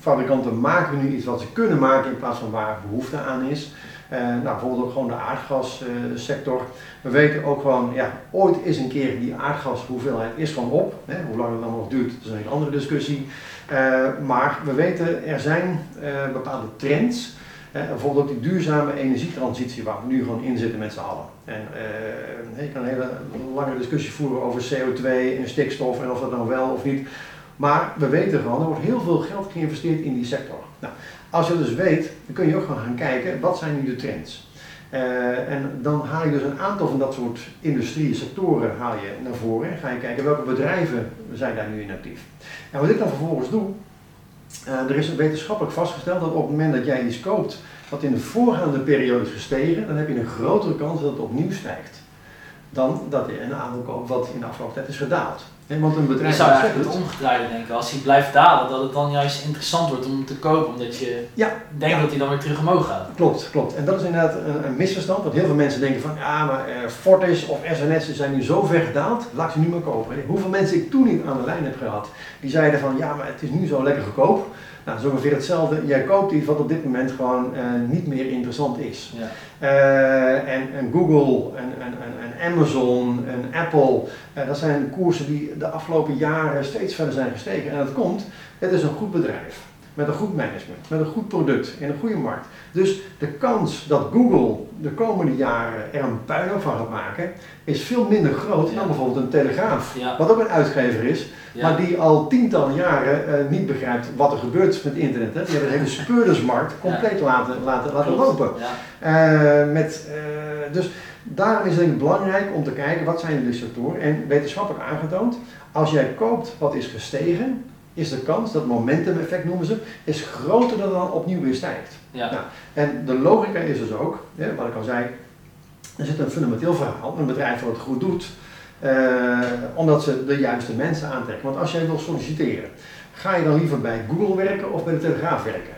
Fabrikanten maken nu iets wat ze kunnen maken in plaats van waar behoefte aan is. Eh, nou, bijvoorbeeld ook gewoon de aardgassector. We weten ook gewoon, ja, ooit is een keer die aardgashoeveelheid is van op. Hè, hoe lang het dan nog duurt, dat is een andere discussie. Eh, maar we weten, er zijn eh, bepaalde trends. Bijvoorbeeld ook die duurzame energietransitie waar we nu gewoon in zitten met z'n allen. En je kan een hele lange discussie voeren over CO2 en stikstof en of dat nou wel of niet. Maar we weten gewoon, er wordt heel veel geld geïnvesteerd in die sector. Nou, als je dus weet, dan kun je ook gewoon gaan kijken, wat zijn nu de trends? Eh, en dan haal je dus een aantal van dat soort industrie, sectoren haal je naar voren en ga je kijken welke bedrijven zijn daar nu in actief. En wat ik dan vervolgens doe, eh, er is wetenschappelijk vastgesteld dat op het moment dat jij iets koopt wat in de voorgaande periode is gestegen, dan heb je een grotere kans dat het opnieuw stijgt dan dat je een aandeel koopt wat in de afgelopen tijd is gedaald. Hè, want een Je bedrijf zou dat eigenlijk het omgedraaide denken. Als hij blijft dalen, dat het dan juist interessant wordt om hem te kopen. Omdat je Ja. denkt Ja. dat hij dan weer terug omhoog gaat. Klopt, klopt. En dat is inderdaad een, een misverstand. Want heel veel mensen denken van, ja, maar eh, Fortis of SNS zijn nu zo ver gedaald, laat ik ze nu maar kopen. Hoeveel mensen ik toen niet aan de lijn heb gehad, die zeiden van, ja, maar het is nu zo lekker goedkoop. Nou, is ongeveer hetzelfde. Jij koopt iets wat op dit moment gewoon eh, niet meer interessant is. Ja. Eh, en, en Google, en, en, en, en Amazon, en Apple, eh, dat zijn koersen die de afgelopen jaren steeds verder zijn gestegen. En dat komt, het is een goed bedrijf. Met een goed management, met een goed product in een goede markt. Dus de kans dat Google de komende jaren er een puinhoop van gaat maken, is veel minder groot Ja. dan bijvoorbeeld een Telegraaf. Ja. Wat ook een uitgever is, Ja. maar die al tientallen jaren eh, niet begrijpt wat er gebeurt met internet. Hè. Die hebben de hele speurdersmarkt compleet laten, laten, laten lopen. Eh, met, eh, dus daarom is het belangrijk om te kijken wat zijn de sectoren. En wetenschappelijk aangetoond, als jij koopt wat is gestegen, is de kans, dat momentum effect noemen ze, is groter dan dan opnieuw weer stijgt. Ja. Nou, en de logica is dus ook, hè, wat ik al zei, er zit een fundamenteel verhaal, een bedrijf wat het goed doet, eh, omdat ze de juiste mensen aantrekken. Want als jij wil solliciteren, ga je dan liever bij Google werken of bij de Telegraaf werken?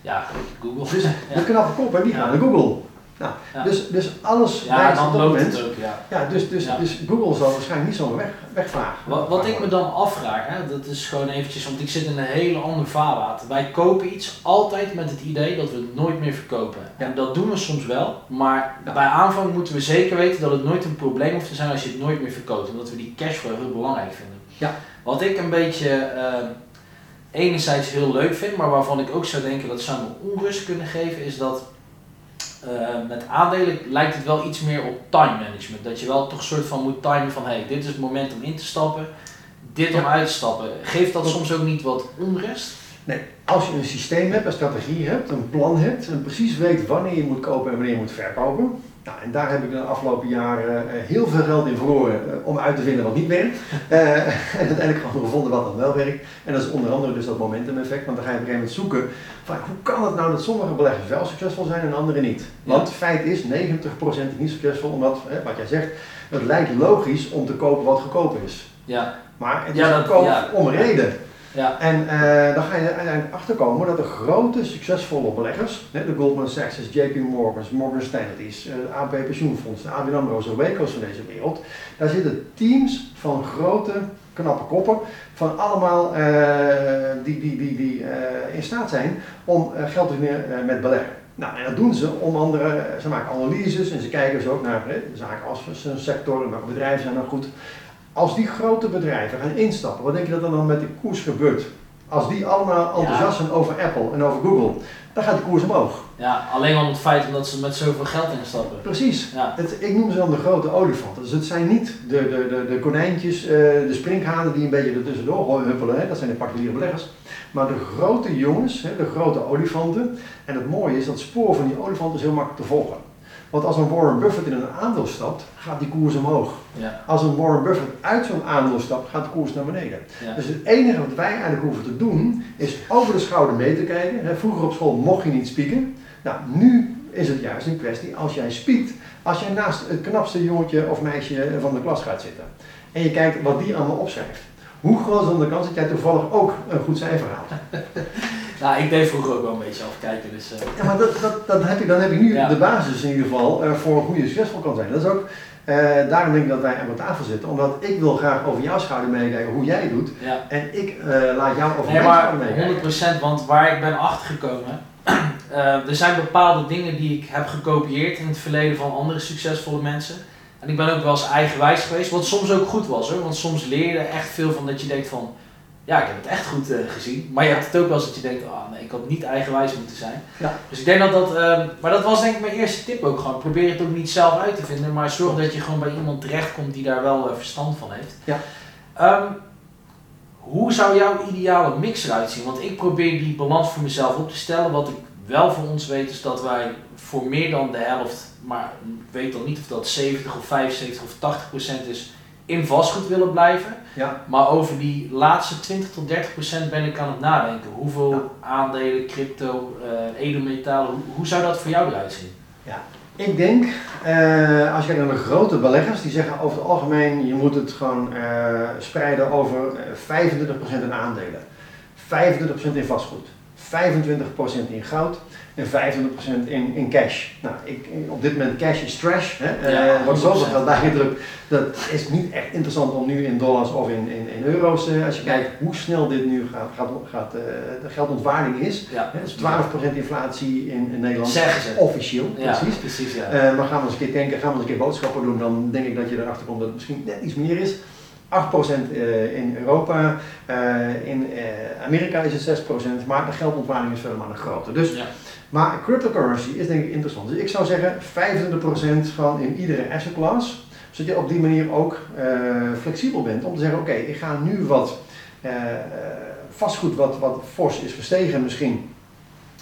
ja, Google. Dus (laughs) ja. de knappe kop, hè, die gaan naar Google. Nou, Ja. dus, dus alles Ja, wijst dan op ja. Ja, dus, dus, dus Google zal waarschijnlijk niet zomaar weg, wegvagen. Wat, wat ik me dan afvraag, hè, dat is gewoon eventjes, want ik zit in een hele ander vaarwater. Wij kopen iets altijd met het idee dat we het nooit meer verkopen. En dat doen we soms wel, maar bij aanvang moeten we zeker weten dat het nooit een probleem hoeft te zijn als je het nooit meer verkoopt. Omdat we die cashflow heel belangrijk vinden. Ja. Wat ik een beetje eh, enerzijds heel leuk vind, maar waarvan ik ook zou denken dat zou me onrust kunnen geven, is dat eh, met aandelen lijkt het wel iets meer op time management. Dat je wel toch een soort van moet timen van hey, dit is het moment om in te stappen, dit om uit te stappen. Geeft dat soms ook niet wat onrust? Nee, als je een systeem hebt, een strategie hebt, een plan hebt en precies weet wanneer je moet kopen en wanneer je moet verkopen. Nou, en daar heb ik de afgelopen jaren eh, heel veel geld in verloren eh, om uit te vinden wat niet werkt. Eh, (laughs) en uiteindelijk gewoon gevonden wat dan wel werkt. En dat is onder andere dus dat momentum effect, want dan ga je op een gegeven moment zoeken van hoe kan het nou dat sommige beleggers wel succesvol zijn en andere niet. Want feit is, 90% is niet succesvol omdat, hè, wat jij zegt, het lijkt logisch om te kopen wat goedkoop is. Ja, Maar het Ja, is dat- goedkoop ja. om reden. Ja, En eh, dan ga je uiteindelijk achterkomen dat de grote succesvolle beleggers, de Goldman Sachs, JP Morgan's, Morgan Stanley's, eh, de AP Pensioenfonds, de ABN AMRO's, de Waco's van deze wereld, daar zitten teams van grote, knappe koppen, van allemaal eh, die, die, die, die eh, in staat zijn om eh, geld te verdienen eh, met beleggen. Nou, en dat doen ze om andere, ze maken analyses en ze kijken dus ook naar hè, zaken als een sector en welke bedrijven zijn dan goed. Als die grote bedrijven gaan instappen, wat denk je dat er dan met de koers gebeurt? Als die allemaal enthousiast zijn over Apple en over Google, dan gaat de koers omhoog. ja, alleen al om het feit omdat ze met zoveel geld instappen. Precies. Ja, Het, ik noem ze dan de grote olifanten. Dus het zijn niet de, de, de, de konijntjes, eh, de sprinkhanen die een beetje er tussendoor huppelen. Hè. Dat zijn de particuliere beleggers. Maar de grote jongens, hè, de grote olifanten. En het mooie is dat het spoor van die olifant is heel makkelijk te volgen. Want als een Warren Buffett in een aandeel stapt, gaat die koers omhoog. ja, Als een Warren Buffett uit zo'n aandeel stapt, gaat de koers naar beneden. ja. Dus het enige wat wij eigenlijk hoeven te doen, is over de schouder mee te kijken. Vroeger op school mocht je niet spieken. Nou, nu is het juist een kwestie, als jij spiekt, als jij naast het knapste jongetje of meisje van de klas gaat zitten. En je kijkt wat die allemaal opschrijft. Hoe groot is dan de kans dat jij toevallig ook een goed cijfer haalt? (laughs) Nou, ik deed vroeger ook wel een beetje afkijken, dus... eh, Ja, maar dat, dat, dat heb ik, dan heb ik nu Ja. de basis in ieder geval eh, voor hoe je succesvol kan zijn. Dat is ook, eh, daarom denk ik dat wij aan tafel zitten. Omdat ik wil graag over jouw schouder meekijken hoe jij doet. ja. En ik laat jou over Nee, mijn schouder meekijken. 100%, want waar ik ben achtergekomen, (clears throat) er zijn bepaalde dingen die ik heb gekopieerd in het verleden van andere succesvolle mensen. En ik ben ook wel eens eigenwijs geweest, wat soms ook goed was hoor, want soms leer je er echt veel van dat je denkt van, ja ik heb het echt goed eh, gezien. Maar je hebt het ook wel eens dat je denkt, ah nee, ik had niet eigenwijs moeten zijn. Ja. Dus ik denk dat dat, eh, maar dat was denk ik mijn eerste tip ook gewoon, probeer het ook niet zelf uit te vinden, maar zorg dat je gewoon bij iemand terechtkomt die daar wel eh, verstand van heeft. Ja. Ehm, hoe zou jouw ideale mix eruit zien? Want ik probeer die balans voor mezelf op te stellen. Wat ik wel voor ons weet is dat wij voor meer dan de helft, maar ik weet dan niet of dat 70 of 75 of 80 procent is, in vastgoed willen blijven. Ja. Maar over die laatste 20 tot 30 procent ben ik aan het nadenken. Hoeveel Ja. aandelen, crypto, eh, edelmetalen, hoe, hoe zou dat voor jou eruit zien? Ik denk, uh, als je kijkt naar de grote beleggers, die zeggen over het algemeen, je moet het gewoon uh, spreiden over 25% in aandelen, 25% in vastgoed, 25% in goud en 25% in, in cash. Nou, ik, op dit moment cash is trash. Hè? Ja, uh, wordt zoveel geld bijgedrukt. Dat is niet echt interessant om nu in dollars of in, in, in euro's, uh, als je kijkt hoe snel dit nu gaat, gaat, gaat uh, de geldontwaarding is. Ja. Hè? Dus 12% inflatie in, in Nederland. Zeggen ze. Officieel, precies. Ja, precies ja. maar gaan we eens een keer denken, gaan we eens een keer boodschappen doen, dan denk ik dat je erachter komt dat het misschien net iets meer is. 8% in Europa, in Amerika is het 6%, maar de geldontwaarding is verder maar nog groter. Dus ja. Maar cryptocurrency is denk ik interessant. Dus ik zou zeggen 25% van in iedere asset class. Zodat je op die manier ook uh, flexibel bent om te zeggen, oké, ik ga nu wat uh, vastgoed wat, wat fors is gestegen misschien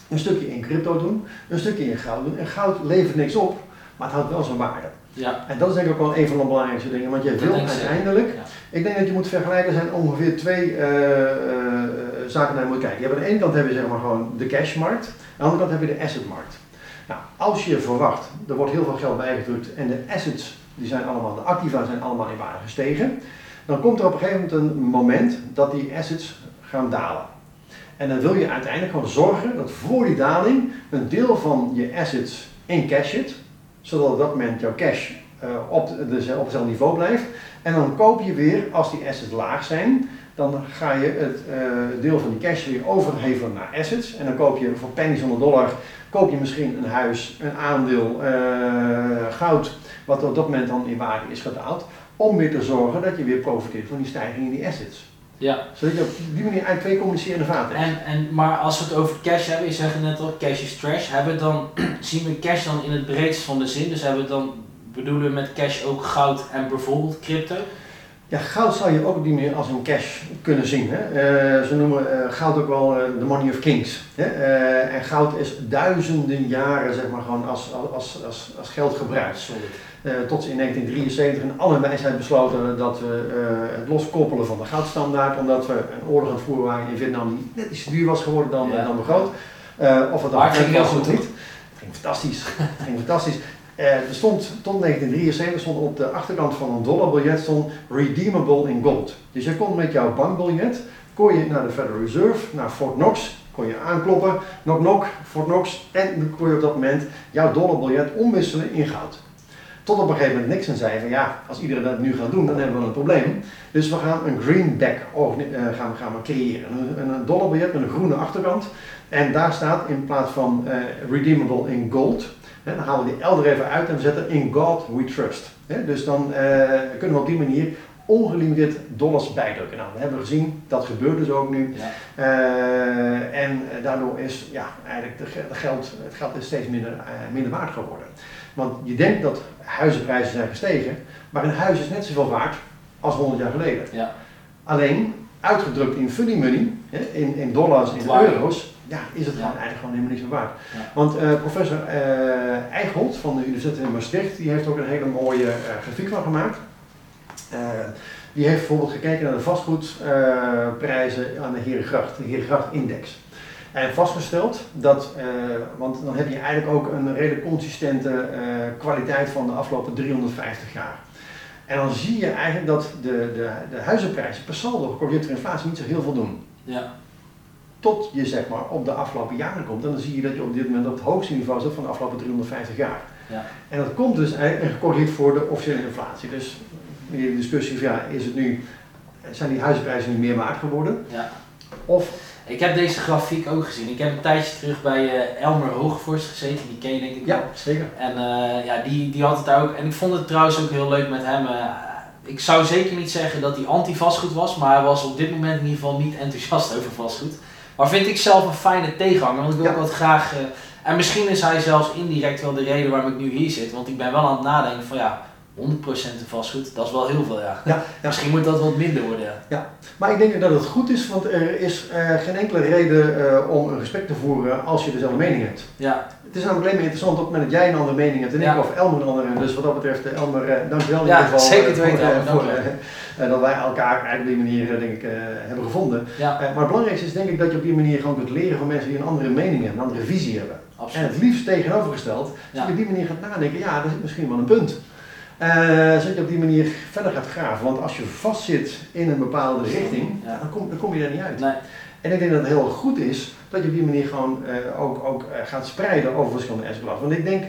een stukje in crypto doen, een stukje in goud doen. En goud levert niks op, maar het houdt wel zijn waarde. Ja. En dat is denk ik ook wel een van de belangrijkste dingen, want je wil uiteindelijk, ja. ik denk dat je moet vergelijken, er zijn ongeveer twee uh, zaken naar je moet kijken. Je hebt aan de ene kant heb je zeg maar gewoon de cashmarkt. Aan de andere kant heb je de assetmarkt. Nou, als je verwacht, er wordt heel veel geld bijgedrukt en de assets, die zijn allemaal, de activa zijn allemaal in waarde gestegen, dan komt er op een gegeven moment een moment dat die assets gaan dalen. En dan wil je uiteindelijk gewoon zorgen dat voor die daling een deel van je assets in cash zit, zodat op dat moment jouw cash uh, op, de, op hetzelfde niveau blijft. En dan koop je weer, als die assets laag zijn, dan ga je het uh, deel van die cash weer overhevelen naar assets. En dan koop je voor pennies van de dollar, koop je misschien een huis, een aandeel, uh, goud, wat op dat moment dan in waarde is gedaald. Om weer te zorgen dat je weer profiteert van die stijging in die assets. Ja. Zodat je op die manier eigenlijk twee communicerende vaten hebt. En, en, maar als we het over cash hebben, je zegt net al, cash is trash. Hebben dan, (clears throat) zien we cash dan in het breedst van de zin? Dus hebben we dan, bedoelen we met cash ook goud en bijvoorbeeld crypto? Ja, goud zou je ook op die manier als een cash kunnen zien. Hè? Uh, ze noemen uh, goud ook wel de uh, money of kings. Hè? en goud is duizenden jaren zeg maar, gewoon als, als, als, als geld gebruikt. tot in 1973 in alle wijsheid besloten dat we het loskoppelen van de goudstandaard, omdat we een oorlog aan het voeren waren in Vietnam die net iets duur was geworden dan, ja. dan begroot. of het dan ging heel goed niet. Het ging fantastisch. het ging fantastisch. Uh, er stond tot 1973 stond op de achterkant van een dollarbiljet stond redeemable in gold. Dus je kon met jouw bankbiljet kon je naar de Federal Reserve, naar Fort Knox, kon je aankloppen, knock knock, Fort Knox, en dan kon je op dat moment jouw dollarbiljet omwisselen in goud. Tot op een gegeven moment Nixon zei van ja, als iedereen dat nu gaat doen, dan hebben we een probleem. Dus we gaan een greenback uh, gaan, gaan we creëren. Een, een dollarbiljet met een groene achterkant. En daar staat in plaats van uh, redeemable in gold, dan halen we die L er even uit en we zetten in God we trust. dus dan uh, kunnen we op die manier ongelimiteerd dollars bijdrukken. Nou, we hebben gezien, dat gebeurt dus ook nu. Ja. Uh, en daardoor is ja, eigenlijk de, de geld, het geld is steeds minder, uh, minder waard geworden. Want je denkt dat huizenprijzen zijn gestegen, maar een huis is net zoveel waard als 100 jaar geleden. Ja. Alleen, uitgedrukt in funny money, in, in dollars, in euro's, ja, is het gewoon eigenlijk gewoon helemaal niks meer waard. Want uh, professor uh, Eichholt van de Universiteit in Maastricht, die heeft ook een hele mooie uh, grafiek van gemaakt. die heeft bijvoorbeeld gekeken naar de vastgoedprijzen aan de Herengracht, de Herengracht-index. En vastgesteld dat, want dan heb je eigenlijk ook een redelijk consistente kwaliteit van de afgelopen 350 jaar. En dan zie je eigenlijk dat de, de, de huizenprijzen per saldo gecorrigeerd door inflatie niet zo heel veel doen. Ja. Tot je zeg maar op de afgelopen jaren komt. En dan zie je dat je op dit moment op het hoogste niveau zit van de afgelopen 350 jaar. Ja. En dat komt dus eigenlijk gecorrigeerd voor de officiële inflatie. Dus de discussie van ja, is het nu, zijn die huizenprijzen nu meer waard geworden? Ja. Of ik heb deze grafiek ook gezien. Ik heb een tijdje terug bij uh, Elmer Hoogvorst gezeten, die ken je denk ik Ja, zeker. En uh, ja, die, die had het daar ook. En ik vond het trouwens ook heel leuk met hem. Uh, ik zou zeker niet zeggen dat hij anti-vastgoed was, maar hij was op dit moment in ieder geval niet enthousiast over vastgoed. Maar vind ik zelf een fijne tegenhanger, want ik wil Ja. ook wat graag. eh, en misschien is hij zelfs indirect wel de reden waarom ik nu hier zit, want ik ben wel aan het nadenken van ja, 100% in vastgoed, dat is wel heel veel ja. Ja, (laughs) ja. Misschien moet dat wat minder worden. Ja. Maar ik denk dat het goed is, want er is eh, geen enkele reden eh, om een gesprek te voeren als je dezelfde mening hebt. Ja, Het is namelijk alleen maar interessant op het moment dat jij een andere mening hebt en Ja. ik of Elmer een andere. Dus wat dat betreft, eh, Elmer, eh, dankjewel in Ja, ieder geval zeker te weten, voor, dat wij elkaar eigenlijk op die manier denk ik, hebben gevonden. ja. Maar het belangrijkste is denk ik dat je op die manier gewoon kunt leren van mensen die een andere mening hebben, een andere visie hebben. En absoluut. het liefst tegenovergesteld, Ja. dat je op die manier gaat nadenken, ja, dat is misschien wel een punt. Eh zodat je op die manier verder gaat graven. Want als je vastzit in een bepaalde richting, Ja. dan, kom, dan kom je er niet uit. Nee, En ik denk dat het heel goed is dat je op die manier gewoon eh, ook, ook eh, gaat spreiden over verschillende assetklassen. Want ik denk,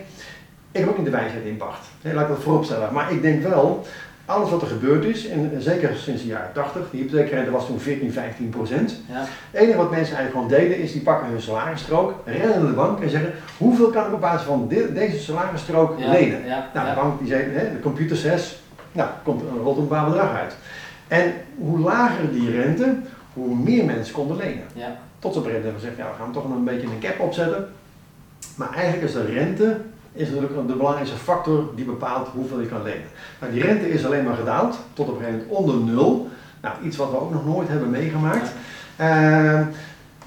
ik heb ook niet de wijsheid in pacht. Nee, laat ik dat vooropstellen. Maar ik denk wel, alles wat er gebeurd is, en zeker sinds de jaren 80, die hypotheekrente was toen 14, 15 procent. ja. Het enige wat mensen eigenlijk gewoon deden is, die pakken hun salarisstrook, rennen naar de bank en zeggen, hoeveel kan ik op basis van deze salarisstrook Ja, lenen? Ja, Nou, de bank die zei, hè, de computer zes, nou, komt, er een bepaald bedrag uit. En hoe lager die rente, hoe meer mensen konden lenen. ja. Tot ze op een gegeven moment hebben gezegd, ja, we gaan toch nog een beetje een cap opzetten. Maar eigenlijk is de rente is natuurlijk de belangrijkste factor die bepaalt hoeveel je kan lenen. Nou, die rente is alleen maar gedaald tot op een gegeven moment onder nul. Nou, iets wat we ook nog nooit hebben meegemaakt. Ehm,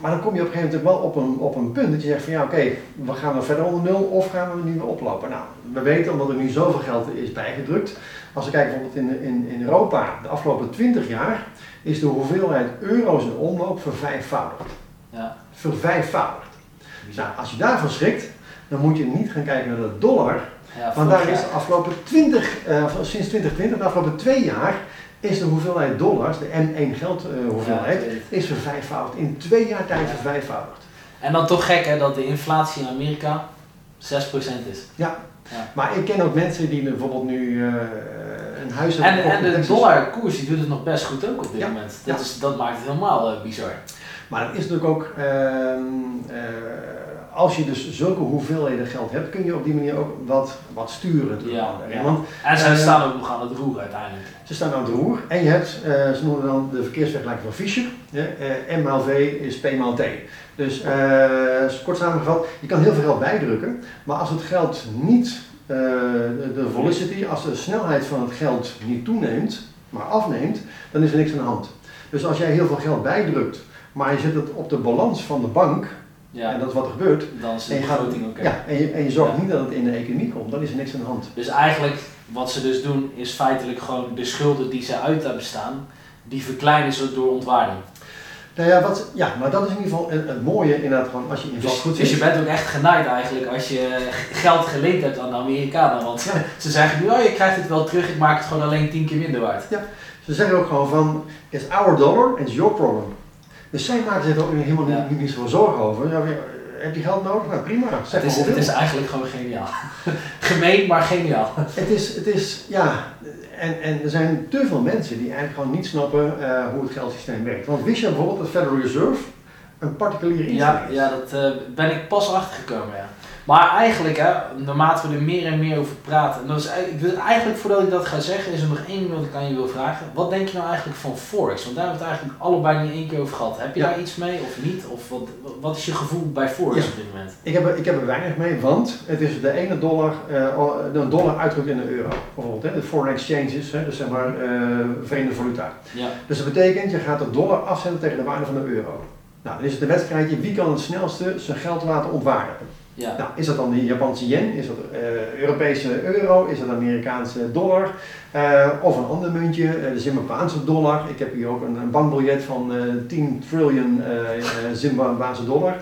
maar dan kom je op een gegeven moment wel op een, op een punt dat je zegt van ja oké, we gaan we verder onder nul of gaan we nu weer oplopen. Nou, we weten omdat er nu zoveel geld is bijgedrukt. Als we kijken bijvoorbeeld in, in, in Europa, de afgelopen 20 jaar is de hoeveelheid euro's in omloop vervijfvoudigd. ja. Vervijfvoudigd. Nou, als je daarvan schrikt, dan moet je niet gaan kijken naar de dollar. Ja, Want daar is de afgelopen 20, eh, sinds 2020, de afgelopen twee jaar, is de hoeveelheid dollars, de M1 geld eh, hoeveelheid, Ja, is vervijfvoudigd. In twee jaar tijd Ja. vervijfvoudigd. En dan toch gek hè, dat de inflatie in Amerika 6% is. Maar ik ken ook mensen die bijvoorbeeld nu eh, een huis hebben En, gekocht en de Texas. dollarkoers die doet het nog best goed ook op dit Ja, moment. Dat, ja. is, dat maakt het helemaal eh, bizar. Maar het is natuurlijk ook, ehm, eh, als je dus zulke hoeveelheden geld hebt, kun je op die manier ook wat, wat sturen. Ja, ja. Want En ze Eh, staan ook nog aan het roer uiteindelijk. Ze staan aan het roer en je hebt, eh, ze noemen dan de verkeersvergelijking van Fischer. Eh, M maal V is P maal T. Dus kort samengevat, je kan heel veel geld bijdrukken, maar als het geld niet, de, de velocity, als de snelheid van het geld niet toeneemt, maar afneemt, dan is er niks aan de hand. Dus als jij heel veel geld bijdrukt, maar je zet het op de balans van de bank, Ja, en dat is wat er gebeurt, dan is en de je, gaat, begroting oké. ja, en je, en je zorgt Ja. niet dat het in de economie komt, dan is er niks aan de hand. Dus eigenlijk, wat ze dus doen, is feitelijk gewoon de schulden die ze uit hebben staan, die verkleinen ze door ontwaarding. Nou ja, wat, ja, maar dat is in ieder geval het, het mooie inderdaad gewoon als je in Dus, vastgoed dus je bent ook echt genaaid eigenlijk als je geld geleend hebt aan de Amerikanen. Want ze zeggen nu, oh je krijgt het wel terug, ik maak het gewoon alleen tien keer minder waard. Ze zeggen ook gewoon van, it's our dollar it's your problem. Dus zij maken zich er ook helemaal niet, niet, niet zoveel zorgen over. Ja, weer, heb je geld nodig? Nou prima, zeg Het is, het is eigenlijk gewoon geniaal. (laughs) Gemeen, maar geniaal. Het is, het is, ja, en, en er zijn te veel mensen die eigenlijk gewoon niet snappen eh, hoe het geldsysteem werkt. Want wist je bijvoorbeeld dat Federal Reserve een particuliere instelling Ja, is? ja dat eh, ben ik pas achtergekomen, ja. Maar eigenlijk, hè, naarmate we er meer en meer over praten, en dat is, ik wil eigenlijk voordat ik dat ga zeggen, is er nog één ding wat ik aan je wil vragen. Wat denk je nou eigenlijk van Forex? Want daar hebben we het eigenlijk allebei niet één keer over gehad. Heb je Ja. daar iets mee of niet? Of wat, wat is je gevoel bij Forex Ja. op dit moment? Ik heb, er, ik heb er weinig mee, want het is de ene dollar, eh, een dollar uitgedrukt in een euro. Bijvoorbeeld, hè, de foreign exchanges, hè, dus zeg maar eh vreemde valuta. Ja, Dus dat betekent, je gaat de dollar afzetten tegen de waarde van de euro. Nou, dan is het een wedstrijdje, wie kan het snelste zijn geld laten ontwaarden? Ja. Nou, is dat dan de Japanse yen, is dat de Europese euro, is dat de Amerikaanse dollar, eh, of een ander muntje, eh, de Zimbabweanse dollar. Ik heb hier ook een, een bankbiljet van eh 10 triljoen Zimbabweanse dollar.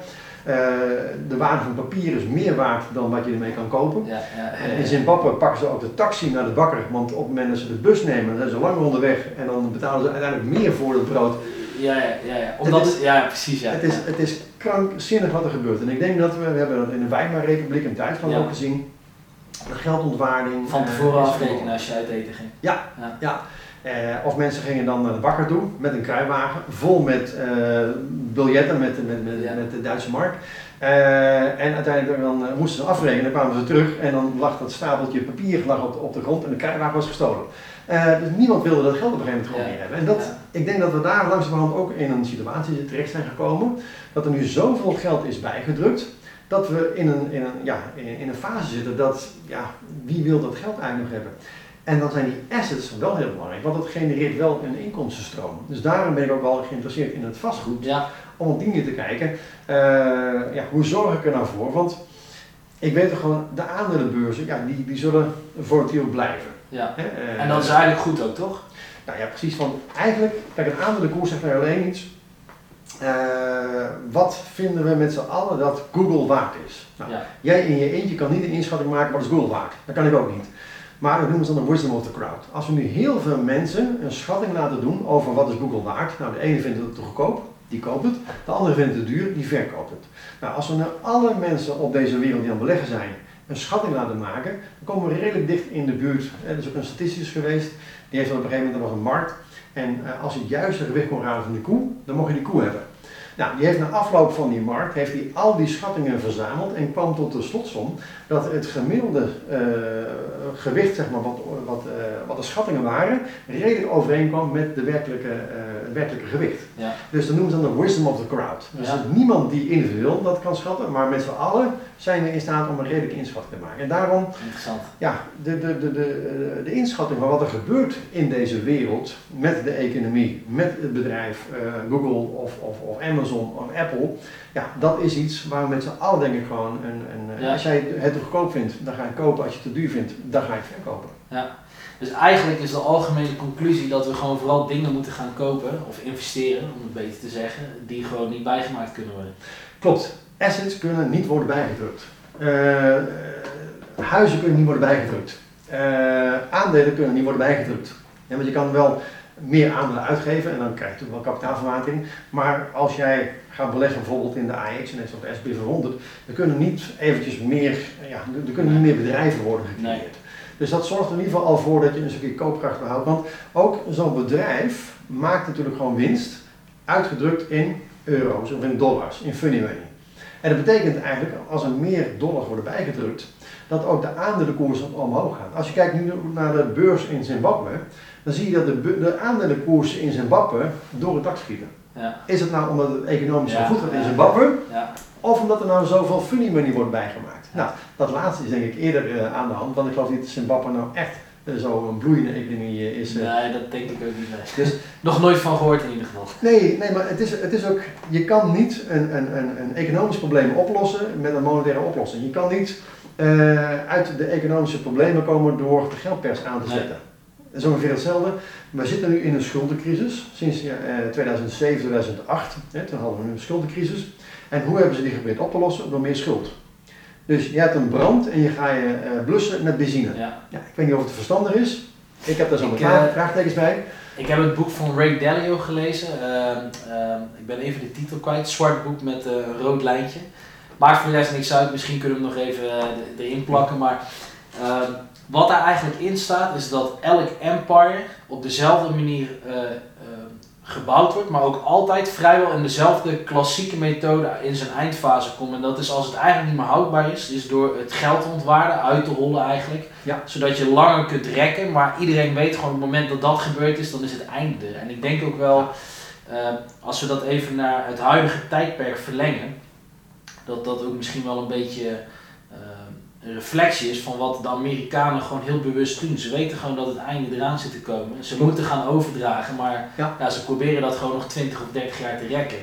De waarde van papier is meer waard dan wat je ermee kan kopen. ja, ja, in. Zimbabwe pakken ze ook de taxi naar de bakker, want op het moment dat ze de bus nemen, dan zijn ze langer onderweg en dan betalen ze uiteindelijk meer voor het brood. Ja, ja, ja, ja. Omdat, Het ja, precies, ja. Het, is, het is krankzinnig wat er gebeurt. En ik denk dat we, we hebben dat in de Weimarrepubliek een tijd van Ja. ook gezien, de geldontwaarding. Van eh, tevoren afrekenen als je uit eten ging. Ja, eh, of mensen gingen dan naar de bakker toe met een kruiwagen vol met eh, biljetten met, met, met, Ja. met de Duitse mark. En uiteindelijk dan, moesten ze afrekenen, dan kwamen ze terug en dan lag dat stapeltje papier lag op, op de grond en de kruiwagen was gestolen. Eh, dus niemand wilde dat geld op een gegeven moment gewoon meer hebben. En dat, ik denk dat we daar langzamerhand ook in een situatie terecht zijn gekomen, dat er nu zoveel geld is bijgedrukt, dat we in een, in een, ja, in, in een fase zitten dat, ja, wie wil dat geld eigenlijk nog hebben? En dan zijn die assets wel heel belangrijk, want dat genereert wel een inkomstenstroom. Dus daarom ben ik ook wel geïnteresseerd in het vastgoed, Ja, om op die manier te kijken, eh, ja, hoe zorg ik er nou voor? Want ik weet toch gewoon, de aandelenbeurzen, ja, die, die zullen volatiel blijven. Ja. Eh, En dat is eigenlijk goed ook, toch? nou ja, precies. Van eigenlijk, kijk, een aandelenkoers zegt mij alleen iets. eh, wat vinden we met z'n allen dat Google waard is? Nou, Ja. Jij in je eentje kan niet een inschatting maken wat is Google waard. Dat kan ik ook niet. Maar dat noemen ze dan de wisdom of the crowd. Als we nu heel veel mensen een schatting laten doen over wat is Google waard. Nou, de ene vindt het te goedkoop, die koopt het. De andere vindt het te duur, die verkoopt het. Nou, als we nou alle mensen op deze wereld die aan het beleggen zijn een schatting laten maken, dan komen we redelijk dicht in de buurt. Er is ook een statisticus geweest, die heeft op een gegeven moment, was een markt. En eh, als je het juiste gewicht kon raden van die koe, dan mocht je die koe hebben. Nou, die heeft na afloop van die markt heeft hij al die schattingen verzameld en kwam tot de slotsom dat het gemiddelde eh, gewicht, zeg maar, wat, wat, eh, wat de schattingen waren, redelijk overeenkwam met de werkelijke, het werkelijke gewicht. Ja. Dus dat noemen ze dan de wisdom of the crowd. Dus Ja. niemand die individueel dat kan schatten, maar met z'n allen zijn we in staat om een redelijke inschatting te maken. En daarom Interessant. ja, de, de, de, de, de inschatting van wat er gebeurt in deze wereld met de economie, met het bedrijf Google of, of, of Amazon of Apple, ja, dat is iets waar we met z'n allen denk ik gewoon, een, een, eh, Ja. als jij het te goedkoop vindt, dan ga je kopen, als je het te duur vindt, dan ga je het verkopen. Ja. Dus eigenlijk is de algemene conclusie dat we gewoon vooral dingen moeten gaan kopen of investeren, om het beter te zeggen, die gewoon niet bijgemaakt kunnen worden. Klopt, assets kunnen niet worden bijgedrukt. Eh, huizen kunnen niet worden bijgedrukt. Eh, aandelen kunnen niet worden bijgedrukt. Ja, want je kan wel meer aandelen uitgeven en dan krijg je natuurlijk wel kapitaalverwatering. Maar als jij gaat beleggen bijvoorbeeld in de AX en net zoals de SP 500, dan kunnen niet eventjes meer, ja, er kunnen niet meer bedrijven worden gecreëerd. Nee. Dus dat zorgt er in ieder geval al voor dat je een stukje koopkracht behoudt. Want ook zo'n bedrijf maakt natuurlijk gewoon winst, uitgedrukt in euro's of in dollars, in funny money. En dat betekent eigenlijk, als er meer dollars worden bijgedrukt, dat ook de aandelenkoersen omhoog gaan. Als je kijkt nu naar de beurs in Zimbabwe, dan zie je dat de, de aandelenkoersen in Zimbabwe door het dak schieten. Ja, Is het nou omdat het economisch Ja, goed gaat in. Zimbabwe, ja, of omdat er nou zoveel funny money wordt bijgemaakt? Nou, dat laatste is denk ik eerder eh, aan de hand, want ik geloof niet dat Zimbabwe nou echt uh, zo'n bloeiende economie eh, is. eh. nee, dat denk ik ook niet. Nee. Dus (laughs) Nog nooit van gehoord in ieder geval. Nee, nee, maar het is, het is ook, je kan niet een, een, een, een economisch probleem oplossen met een monetaire oplossing. Je kan niet eh, uit de economische problemen komen door de geldpers aan te Nee. zetten. Dat is ongeveer hetzelfde. We zitten nu in een schuldencrisis sinds ja, eh, 2007, 2008. Hè, toen hadden we een schuldencrisis. En hoe hebben ze die geprobeerd op te lossen? Door meer schuld. Dus je hebt een brand en je ga je eh, blussen met benzine. Ja. Ja, ik weet niet of het verstandig is. Ik heb daar zo Ik, mijn vraag- eh, vraagtekens bij. Ik heb het boek van Ray Dalio gelezen. Ehm, ehm, ik ben even de titel kwijt. Zwart boek met eh, een rood lijntje. Maakt voor de rest niks uit. Misschien kunnen we hem nog even eh, erin plakken. Maar ehm, wat daar eigenlijk in staat is dat elk empire op dezelfde manier eh, ehm, gebouwd wordt. Maar ook altijd vrijwel in dezelfde klassieke methode in zijn eindfase komt. En dat is als het eigenlijk niet meer houdbaar is. Dus door het geld te ontwaarden, uit te rollen eigenlijk. Ja. Zodat je langer kunt rekken. Maar iedereen weet gewoon op het moment dat dat gebeurd is, dan is het einde. En ik denk ook wel, eh, als we dat even naar het huidige tijdperk verlengen, dat dat ook misschien wel een beetje eh, een reflectie is van wat de Amerikanen gewoon heel bewust doen. Ze weten gewoon dat het einde eraan zit te komen. Ze moeten gaan overdragen, maar Ja. ja, ze proberen dat gewoon nog 20 of 30 jaar te rekken.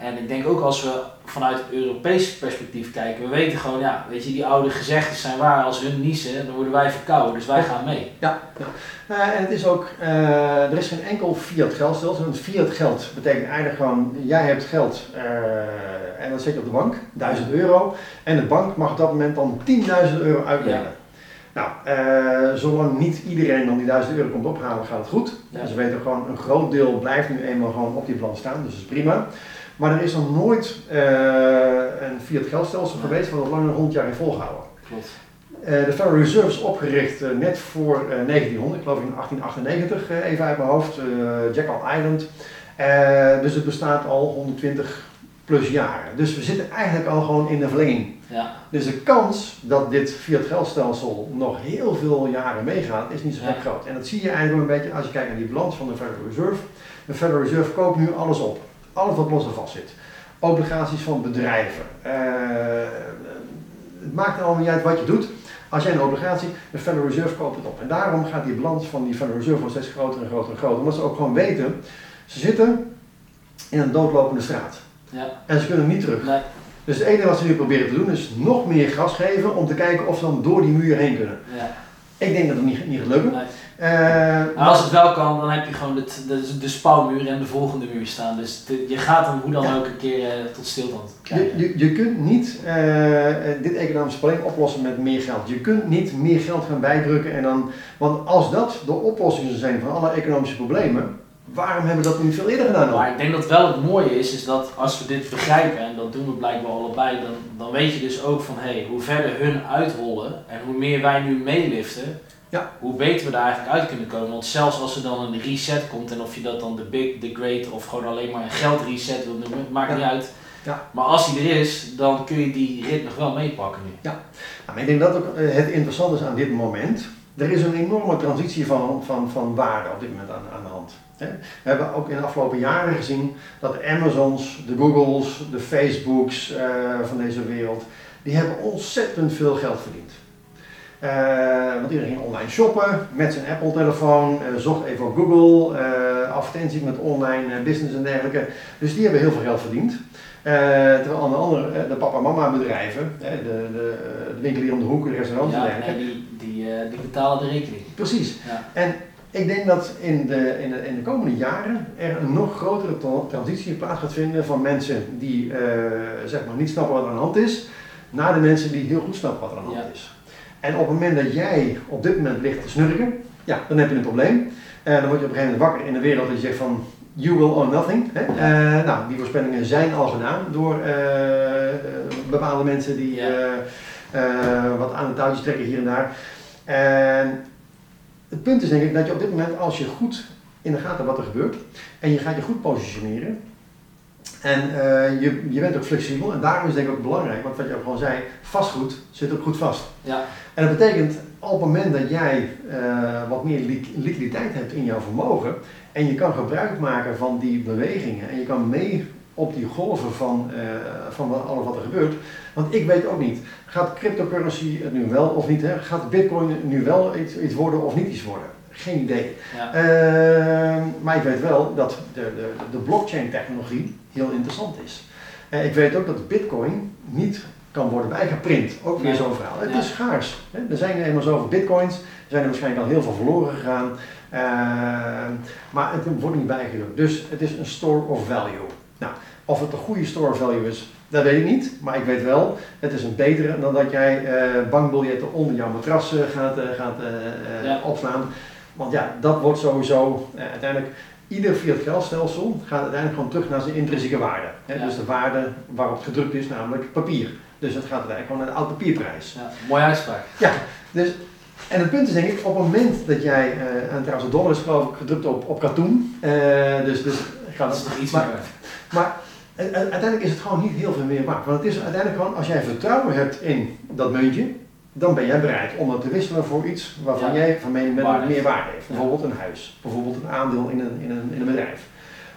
En ik denk ook als we vanuit het Europese perspectief kijken, we weten gewoon, ja, weet je, die oude gezegdes zijn waar. Als hun niezen, dan worden wij verkouden, dus wij gaan mee. Ja, ja. Nou, en het is ook, eh, er is geen enkel fiat geldstelsel. Want fiat geld betekent eigenlijk gewoon, jij hebt geld eh, en dat je op de bank, 1000 euro. En de bank mag op dat moment dan 10.000 euro uitlenen. Nou, eh, zolang niet iedereen dan die 1000 euro komt ophalen, gaat het goed. Ja. Ze weten gewoon, een groot deel blijft nu eenmaal gewoon op die plan staan, dus dat is prima. Maar er is nog nooit eh, een fiat geldstelsel geweest wat al langer 100 jaar heeft volgehouden. Klopt. Eh, de Federal Reserve is opgericht eh, net voor eh, 1900, ik geloof in 1898, eh, even uit mijn hoofd, Jekyll Island. Dus het bestaat al 120 plus jaren. Dus we zitten eigenlijk al gewoon in de verlenging. Ja, Dus de kans dat dit fiat geldstelsel nog heel veel jaren meegaat, is niet zo Ja. groot. En dat zie je eigenlijk wel een beetje als je kijkt naar die balans van de Federal Reserve. De Federal Reserve koopt nu alles op. Alles wat los en vast zit. Obligaties van bedrijven. Eh, het maakt er allemaal niet uit wat je doet. Als jij een obligatie, de Federal Reserve koopt het op. En daarom gaat die balans van die Federal Reserve steeds groter en groter en groter. Omdat ze ook gewoon weten, ze zitten in een doodlopende straat. ja, En ze kunnen niet terug. nee, Dus het enige wat ze nu proberen te doen is nog meer gas geven om te kijken of ze dan door die muur heen kunnen. ja, Ik denk dat het niet, niet gaat lukken. nee. Eh, Maar als het wel kan, dan heb je gewoon het, de, de spouwmuur en de volgende muur staan. Dus je gaat hem hoe dan Ja. ook een keer eh, tot stilstand Je, krijgen. je, je kunt niet eh, eh, dit economisch probleem oplossen met meer geld. Je kunt niet meer geld gaan bijdrukken en dan. Want als dat de oplossingen zijn van alle economische problemen, waarom hebben we dat niet veel eerder gedaan dan? Maar ik denk dat wel het mooie is, is dat als we dit begrijpen, en dat doen we blijkbaar allebei, dan, dan weet je dus ook van hé, hey, hoe verder hun uitrollen en hoe meer wij nu meeliften, Ja. hoe beter we daar eigenlijk uit kunnen komen. Want zelfs als er dan een reset komt, en of je dat dan de big, de great of gewoon alleen maar een geldreset wil noemen, maakt Ja. niet uit. Ja. Maar als die er is, dan kun je die rit nog wel meepakken nu. Nou, maar ik denk dat ook eh, het interessante is aan dit moment. Er is een enorme transitie van, van, van waarde op dit moment aan, aan de hand. We hebben ook in de afgelopen jaren gezien dat de Amazons, de Googles, de Facebooks eh, van deze wereld, die hebben ontzettend veel geld verdiend. Eh, want iedereen ging online shoppen met zijn Apple-telefoon, eh, zocht even op Google, eh advertenties met online business en dergelijke. Dus die hebben heel veel geld verdiend. Terwijl aan de andere, de papa-mama bedrijven, de, de, de winkel hier om de hoek, de restaurants en dergelijke. die, die, die betalen de rekening. Precies. Ja. En ik denk dat in de, in, de, in de komende jaren er een nog grotere tra- transitie plaats gaat vinden van mensen die zeg maar niet snappen wat er aan de hand is, naar de mensen die heel goed snappen wat er aan de hand Ja. is. En op het moment dat jij op dit moment ligt te snurken, ja, dan heb je een probleem. En dan word je op een gegeven moment wakker in de wereld dat je zegt van you will own nothing. Hè? Eh, nou, die voorspellingen zijn al gedaan door eh, eh, bepaalde mensen die eh, eh, wat aan de touwtjes trekken hier en daar. En het punt is denk ik dat je op dit moment, als je goed in de gaten wat er gebeurt en je gaat je goed positioneren en eh, je, je bent ook flexibel en daarom is het denk ik ook belangrijk, want wat je ook gewoon zei, vastgoed zit ook goed vast. Ja, En dat betekent op het moment dat jij eh, wat meer li- liquiditeit hebt in jouw vermogen en je kan gebruik maken van die bewegingen en je kan mee op die golven van, eh, van alles wat er gebeurt. Want ik weet ook niet, gaat cryptocurrency het nu wel of niet? Hè? Gaat bitcoin nu wel iets, iets worden of niet iets worden? Geen idee. ja. Ehm, maar ik weet wel dat de, de, de blockchain technologie heel interessant is. Eh, ik weet ook dat bitcoin niet kan worden bijgeprint. Ook weer Nee. zo'n verhaal. Het Ja. is schaars. Hè? Er zijn er eenmaal zoveel bitcoins. Er zijn er waarschijnlijk al heel veel verloren gegaan. Ehm, maar het wordt niet bijgedrukt. Dus het is een store of value. Nou, of het een goede store of value is, dat weet ik niet. Maar ik weet wel, het is een betere dan dat jij eh, bankbiljetten onder jouw matras eh, gaat, gaat Ja. opslaan. Want ja, dat wordt sowieso eh, uiteindelijk. Ieder fiat geldstelsel gaat uiteindelijk gewoon terug naar zijn intrinsieke waarde. Hè? Ja. Dus de waarde waarop gedrukt is, namelijk papier. Dus het gaat uiteindelijk gewoon naar de oud papierprijs. ja. Mooie uitspraak. Dus, en het punt is denk ik, op het moment dat jij, eh, en trouwens de dollar is geloof ik gedrukt op, op katoen, eh, dus, dus gaat Dat is nog iets maar- meer. maar uiteindelijk is het gewoon niet heel veel meer waard. Want het is uiteindelijk gewoon, als jij vertrouwen hebt in dat muntje, dan ben jij bereid om dat te wisselen voor iets waarvan Ja. jij van mening bent dat meer waarde heeft. Bijvoorbeeld een huis, bijvoorbeeld een aandeel in een, in een, in een bedrijf.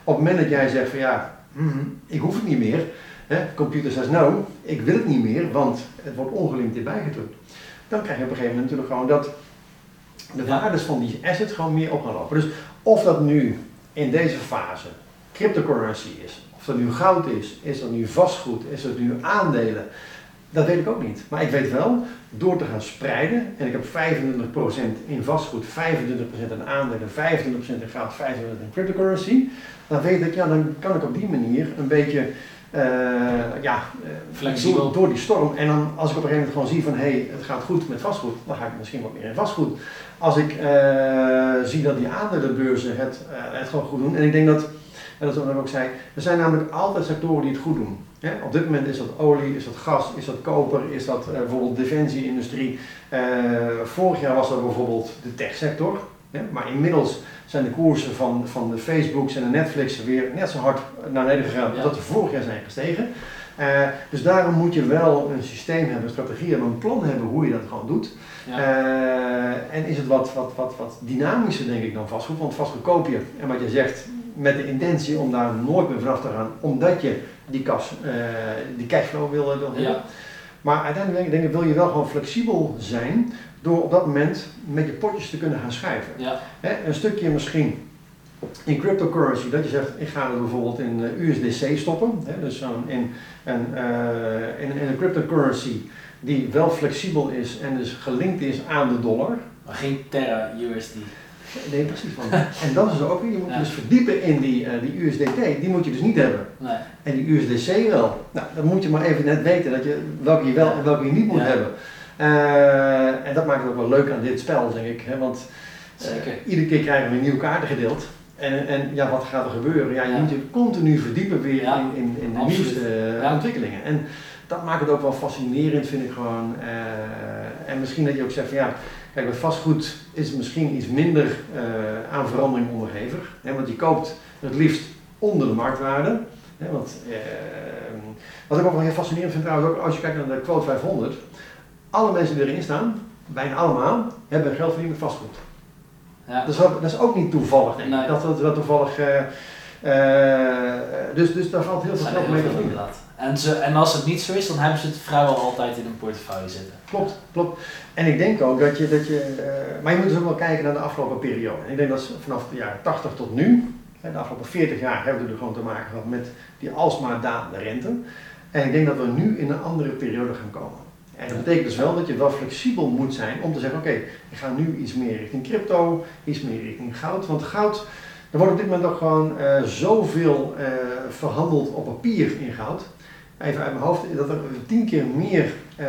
Op het moment dat jij zegt van ja, mhm, ik hoef het niet meer, hè, computer says no, ik wil het niet meer, want het wordt ongelimiteerd bijgedrukt. Dan krijg je op een gegeven moment natuurlijk gewoon dat de Ja. waardes van die asset gewoon meer op gaan lopen. Dus of dat nu in deze fase cryptocurrency is, of dat nu goud is, is dat nu vastgoed, is dat nu aandelen, dat weet ik ook niet. Maar ik weet wel, door te gaan spreiden, en ik heb 25% in vastgoed, 25% in aandelen, 25% in goud, 25% in cryptocurrency, dan weet ik, ja, dan kan ik op die manier een beetje, eh, ja, eh, Flexibel. Door, door die storm. En dan als ik op een gegeven moment gewoon zie van, hé, hey, het gaat goed met vastgoed, dan ga ik misschien wat meer in vastgoed. Als ik eh, zie dat die aandelenbeurzen het, het gewoon goed doen, en ik denk dat, en dat is wat ik ook zei, er zijn namelijk altijd sectoren die het goed doen. Hè? Op dit moment is dat olie, is dat gas, is dat koper, is dat eh, bijvoorbeeld defensieindustrie. Eh, vorig jaar was dat bijvoorbeeld de techsector. Hè? Maar inmiddels zijn de koersen van, van de Facebooks en de Netflix weer net zo hard naar beneden gegaan Ja. dat ze vorig jaar zijn gestegen. Eh, dus daarom moet je wel een systeem hebben, een strategie hebben, een plan hebben hoe je dat gewoon doet. Ja. En is het wat, wat, wat, wat dynamischer, denk ik, dan vastgoed. Want vastgoed koop je, en wat je zegt, met de intentie om daar nooit meer vanaf te gaan, omdat je die, kas, eh, die cashflow wil, wil hebben. ja. Maar uiteindelijk denk ik, wil je wel gewoon flexibel zijn door op dat moment met je potjes te kunnen gaan schuiven. ja. Hè, een stukje misschien in cryptocurrency, dat je zegt, ik ga er bijvoorbeeld in eh, USDC stoppen. Hè, dus zo'n in, een, eh, in, in een cryptocurrency die wel flexibel is en dus gelinkt is aan de dollar. Maar geen Terra USD. Nee, precies. Want, en dat is er ook weer, je moet je dus verdiepen in die, uh, die USDT, die moet je dus niet hebben. Nee. En die USDC wel. Nou, dan moet je maar even net weten dat je, welke je wel en welke je niet moet hebben. Uh, en dat maakt het ook wel leuk aan dit spel, denk ik. Hè? Want Zeker. iedere keer krijgen we nieuwe kaarten gedeeld. En, en ja, wat gaat er gebeuren? Ja, je moet je continu verdiepen weer in, in, in de Absoluut. nieuwste ontwikkelingen. En dat maakt het ook wel fascinerend, vind ik gewoon. en misschien dat je ook zegt van ja, Kijk, bij vastgoed is het misschien iets minder uh, aan verandering onderhevig. Hè, want je koopt het liefst onder de marktwaarde. Hè, want, uh, wat ik ook wel heel fascinerend vind trouwens, ook als je kijkt naar de quote 500. Alle mensen die erin staan, bijna allemaal, hebben geld verdiend met vastgoed. Ja. Dat, is ook, dat is ook niet toevallig, denk ik. Nee. Dat, dat, dat toevallig... Uh, dus, dus daar valt heel veel geld mee te verdienen. En, ze, en als het niet zo is, dan hebben ze het vrijwel altijd in hun portefeuille zitten. Klopt, klopt. En ik denk ook dat je, dat je uh, maar je moet dus wel kijken naar de afgelopen periode. Ik denk dat vanaf de jaren 80 tot nu, de afgelopen 40 jaar, hebben we er gewoon te maken gehad met die alsmaar dalende rente. En ik denk dat we nu in een andere periode gaan komen. En dat betekent dus wel dat je wel flexibel moet zijn om te zeggen, oké, ik ga nu iets meer richting crypto, iets meer richting goud. Want goud, er wordt op dit moment ook gewoon uh, zoveel uh, verhandeld op papier in goud even uit mijn hoofd, dat er tien keer meer uh,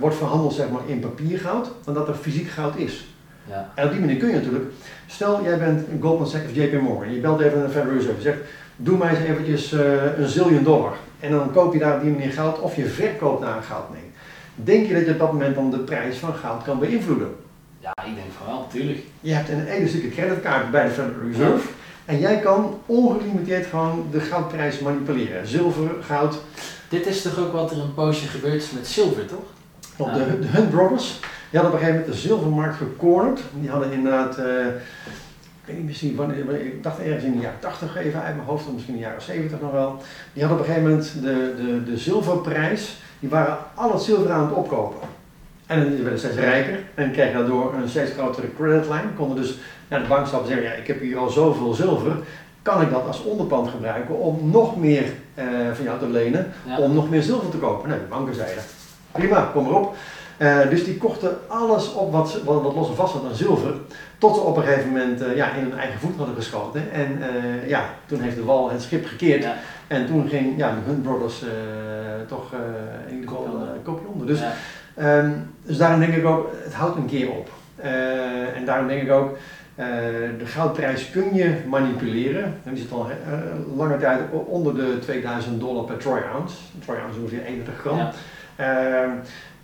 wordt verhandeld zeg maar, in papiergoud dan dat er fysiek goud is. Ja. En op die manier kun je natuurlijk, stel jij bent Goldman Sachs of JP Morgan, je belt even naar de Federal Reserve, je zegt doe mij eens eventjes uh, een zillion dollar. En dan koop je daar op die manier goud of je verkoopt daar goud mee. Denk je dat je op dat moment dan de prijs van goud kan beïnvloeden? Ja, ik denk van wel, natuurlijk. Je hebt een hele stukken creditkaart bij de Federal Reserve. En jij kan ongelimiteerd gewoon de goudprijs manipuleren. Zilver, goud. Dit is toch ook wat er een poosje gebeurd is met zilver, toch? Op de, de Hunt Brothers. Die hadden op een gegeven moment de zilvermarkt gecornerd. Die hadden inderdaad, uh, ik weet niet misschien wanneer, ik dacht ergens in de jaren 80 even uit mijn hoofd, of misschien in de jaren 70 nog wel. Die hadden op een gegeven moment de, de, de zilverprijs, die waren al het zilver aan het opkopen. En die werden steeds rijker en kregen daardoor een steeds grotere creditlijn. Konden dus naar de bank en zeggen, ja, ik heb hier al zoveel zilver, kan ik dat als onderpand gebruiken om nog meer uh, van jou te lenen, om nog meer zilver te kopen? Nee, de banken zeiden, prima, kom erop. Uh, dus die kochten alles op wat, wat, wat los en vast zat aan zilver, tot ze op een gegeven moment uh, ja, in hun eigen voet hadden geschoten. En ja, toen heeft de wal het schip gekeerd. Ja. En toen ging ja, de Hunt Brothers toch in ieder geval een kopje onder. Dus, ja. um, dus daarom denk ik ook, het houdt een keer op. en daarom denk ik ook, uh, de goudprijs kun je manipuleren. En die zit al uh, lange tijd onder de 2000 dollar per troy ounce. Een troy ounce is ongeveer 31 gram. Ja.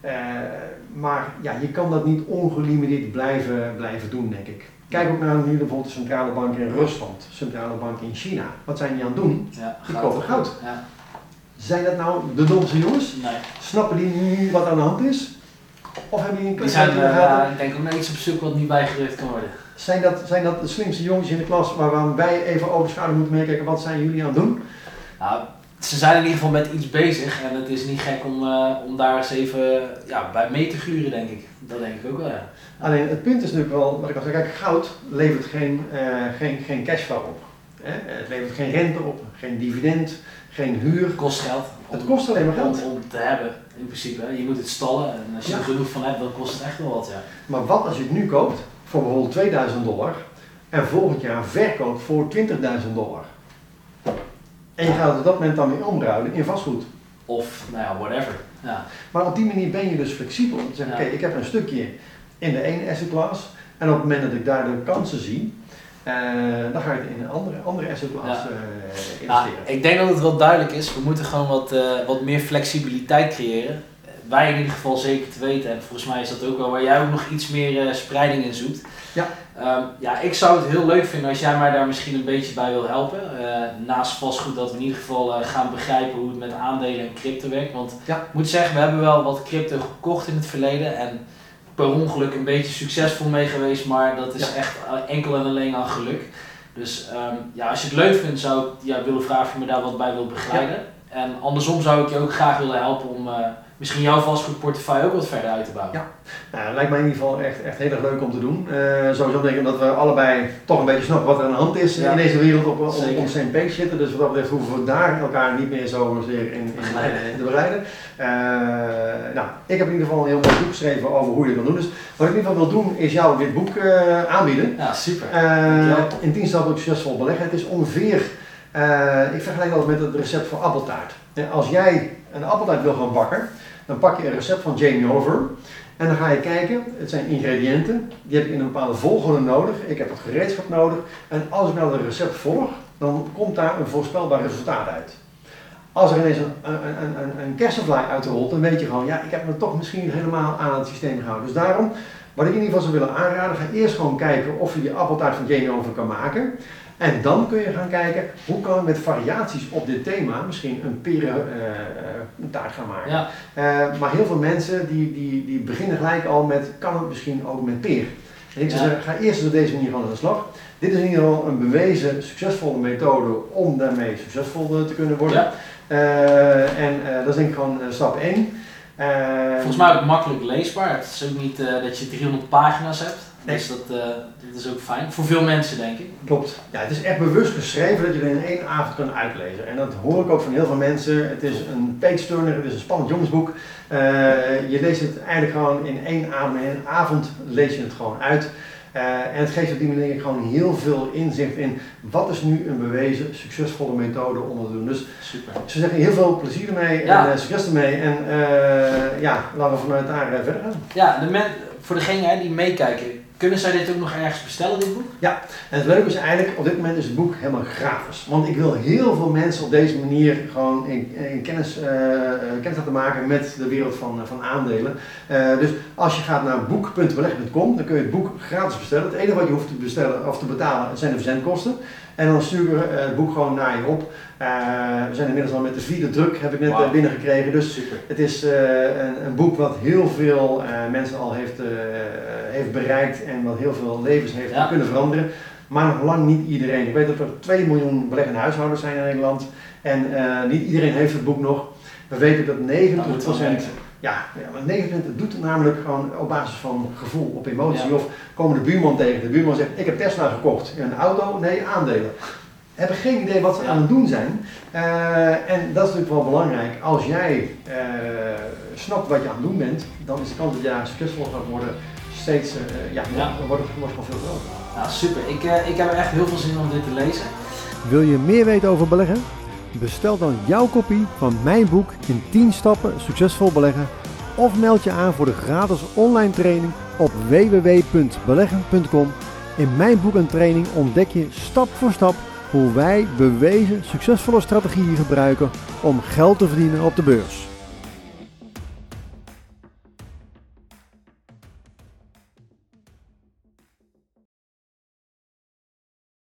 Uh, maar ja, je kan dat niet ongelimiteerd blijven, blijven doen, denk ik. Kijk ook naar nu bijvoorbeeld de centrale bank in Rusland, centrale bank in China. Wat zijn die aan het doen? Ja, die kopen goud. Ja. Zijn dat nou de domste jongens? Nee. Snappen die nu wat aan de hand is? Of hebben die een Die zijn, ik denk ook naar iets op zoek wat niet bijgericht kan worden. Zijn dat, zijn dat de slimste jongens in de klas waar wij even over schouder moeten meekijken? Wat zijn jullie aan het doen? Nou, ze zijn in ieder geval met iets bezig en het is niet gek om, uh, om daar eens even ja, bij mee te gluren, denk ik. Dat denk ik ook wel, ja. Alleen het punt is natuurlijk wel, wat ik al zei, kijk, goud levert geen, uh, geen, geen cashflow op. Hè? Het levert geen rente op, geen dividend, geen huur. Het kost geld. Om, het kost alleen maar geld. Om, om, te hebben, in principe. Je moet het stallen en als je ja. er genoeg van hebt, dan kost het echt wel wat, ja. Maar wat als je het nu koopt? Voor bijvoorbeeld 2000 dollar en volgend jaar verkoopt voor 20.000 dollar. En je gaat op dat moment dan weer omruilen in vastgoed. Of, nou ja, whatever. Ja. Maar op die manier ben je dus flexibel. Om te zeggen, oké, ik heb een stukje in de ene asset class en op het moment dat ik daar de kansen zie, uh, dan ga ik in een andere, andere asset class ja. uh, investeren. ik denk dat het wel duidelijk is, we moeten gewoon wat, uh, wat meer flexibiliteit creëren wij in ieder geval zeker te weten. En volgens mij is dat ook wel waar jij ook nog iets meer uh, spreiding in zoekt. Ja. Um, ja, ik zou het heel leuk vinden als jij mij daar misschien een beetje bij wil helpen. Uh, naast vastgoed dat we in ieder geval uh, gaan begrijpen hoe het met aandelen en crypto werkt. Want ja. ik moet zeggen, we hebben wel wat crypto gekocht in het verleden. En per ongeluk een beetje succesvol mee geweest. Maar dat is ja. echt enkel en alleen aan geluk. Dus um, ja, als je het leuk vindt, zou ik ja, willen vragen of je me daar wat bij wil begeleiden. En andersom zou ik je ook graag willen helpen om misschien jouw vastgoedportefeuille ook wat verder uit te bouwen. Ja. Nou, het lijkt mij in ieder geval echt, echt heel erg leuk om te doen. Uh, sowieso denk ik dat we allebei toch een beetje snappen wat er aan de hand is in deze wereld op, op, op same page zitten. Dus wat dat betreft hoeven we daar elkaar niet meer zozeer in, in, in te bereiden. Uh, nou, ik heb in ieder geval een heel mooi boek geschreven over hoe je dat kan doen. Dus wat ik in ieder geval wil doen is jou dit boek uh, aanbieden. Ja, super. in 10 stappen succesvol beleggen. Het is ongeveer, ik vergelijk dat met het recept voor appeltaart. Als jij een appeltaart wil gaan bakken, dan pak je een recept van Jamie Oliver. En dan ga je kijken, het zijn ingrediënten, die heb ik in een bepaalde volgorde nodig. Ik heb wat gereedschap nodig. En als ik nou het recept volg, dan komt daar een voorspelbaar resultaat uit. Als er ineens een, een, een, een kersenvlaai uitrolt, dan weet je gewoon, ja, ik heb me toch misschien helemaal aan het systeem gehouden. Dus daarom, wat ik in ieder geval zou willen aanraden, ga eerst gewoon kijken of je die appeltaart van Jamie Oliver kan maken. En dan kun je gaan kijken hoe kan ik met variaties op dit thema misschien een peren uh, taart gaan maken. Ja. Uh, maar heel veel mensen die, die, die beginnen gelijk al met kan het misschien ook met peer. En ik zou zeggen, ga eerst op deze manier van aan de slag. Dit is in ieder geval een bewezen succesvolle methode om daarmee succesvol te kunnen worden. Ja. Uh, en dat is denk ik gewoon stap 1. Volgens mij ook makkelijk leesbaar. Het is ook niet dat je 300 pagina's hebt. Dus dat, uh, dat is ook fijn. Voor veel mensen, denk ik. Klopt. Ja, het is echt bewust geschreven dat je er in één avond kan uitlezen. En dat hoor ik ook van heel veel mensen. Het is een page turner, het is een spannend jongensboek. Uh, je leest het eigenlijk gewoon in één avond. In één avond lees je het gewoon uit. Uh, en het geeft op die manier gewoon heel veel inzicht in wat is nu een bewezen succesvolle methode om te doen. Dus Super. ze zeggen heel veel plezier ermee ja. en succes ermee. En ja, laten we vanuit daar verder gaan. Ja, de men, voor degenen die meekijken, kunnen zij dit ook nog ergens bestellen, dit boek? Ja, en het leuke is eigenlijk, op dit moment is het boek helemaal gratis. Want ik wil heel veel mensen op deze manier gewoon in, in kennis, uh, kennis laten maken met de wereld van, van aandelen. Uh, dus als je gaat naar boek.beleggen.com, dan kun je het boek gratis bestellen. Het enige wat je hoeft te bestellen of te betalen zijn de verzendkosten. En dan sturen we het boek gewoon naar je op. Uh, we zijn inmiddels al met de vierde druk, heb ik net wow. binnengekregen. Dus Super. het is uh, een, een, boek wat heel veel uh, mensen al heeft, heeft bereikt en wat heel veel levens heeft ja. kunnen veranderen. Maar nog lang niet iedereen. Ik weet dat er 2 miljoen beleggende huishoudens zijn in Nederland. En niet iedereen heeft het boek nog. We weten dat 90% ja, ja maar 29% doet het namelijk gewoon op basis van gevoel, op emotie. Of komen de buurman tegen. De buurman zegt, ik heb Tesla gekocht. Een auto? Nee, aandelen. Hebben geen idee wat ze aan het doen zijn. Uh, en dat is natuurlijk wel belangrijk. Als jij uh, snapt wat je aan het doen bent, dan is de kans dat je succesvol gaat worden steeds, uh, ja, ja. Dan wordt het, wordt gewoon veel groter. Ja, super. Ik, ik heb er echt heel veel zin om dit te lezen. Wil je meer weten over beleggen? Bestel dan jouw kopie van mijn boek in 10 stappen succesvol beleggen of meld je aan voor de gratis online training op www.beleggen.com. In mijn boek en training ontdek je stap voor stap hoe wij bewezen succesvolle strategieën gebruiken om geld te verdienen op de beurs.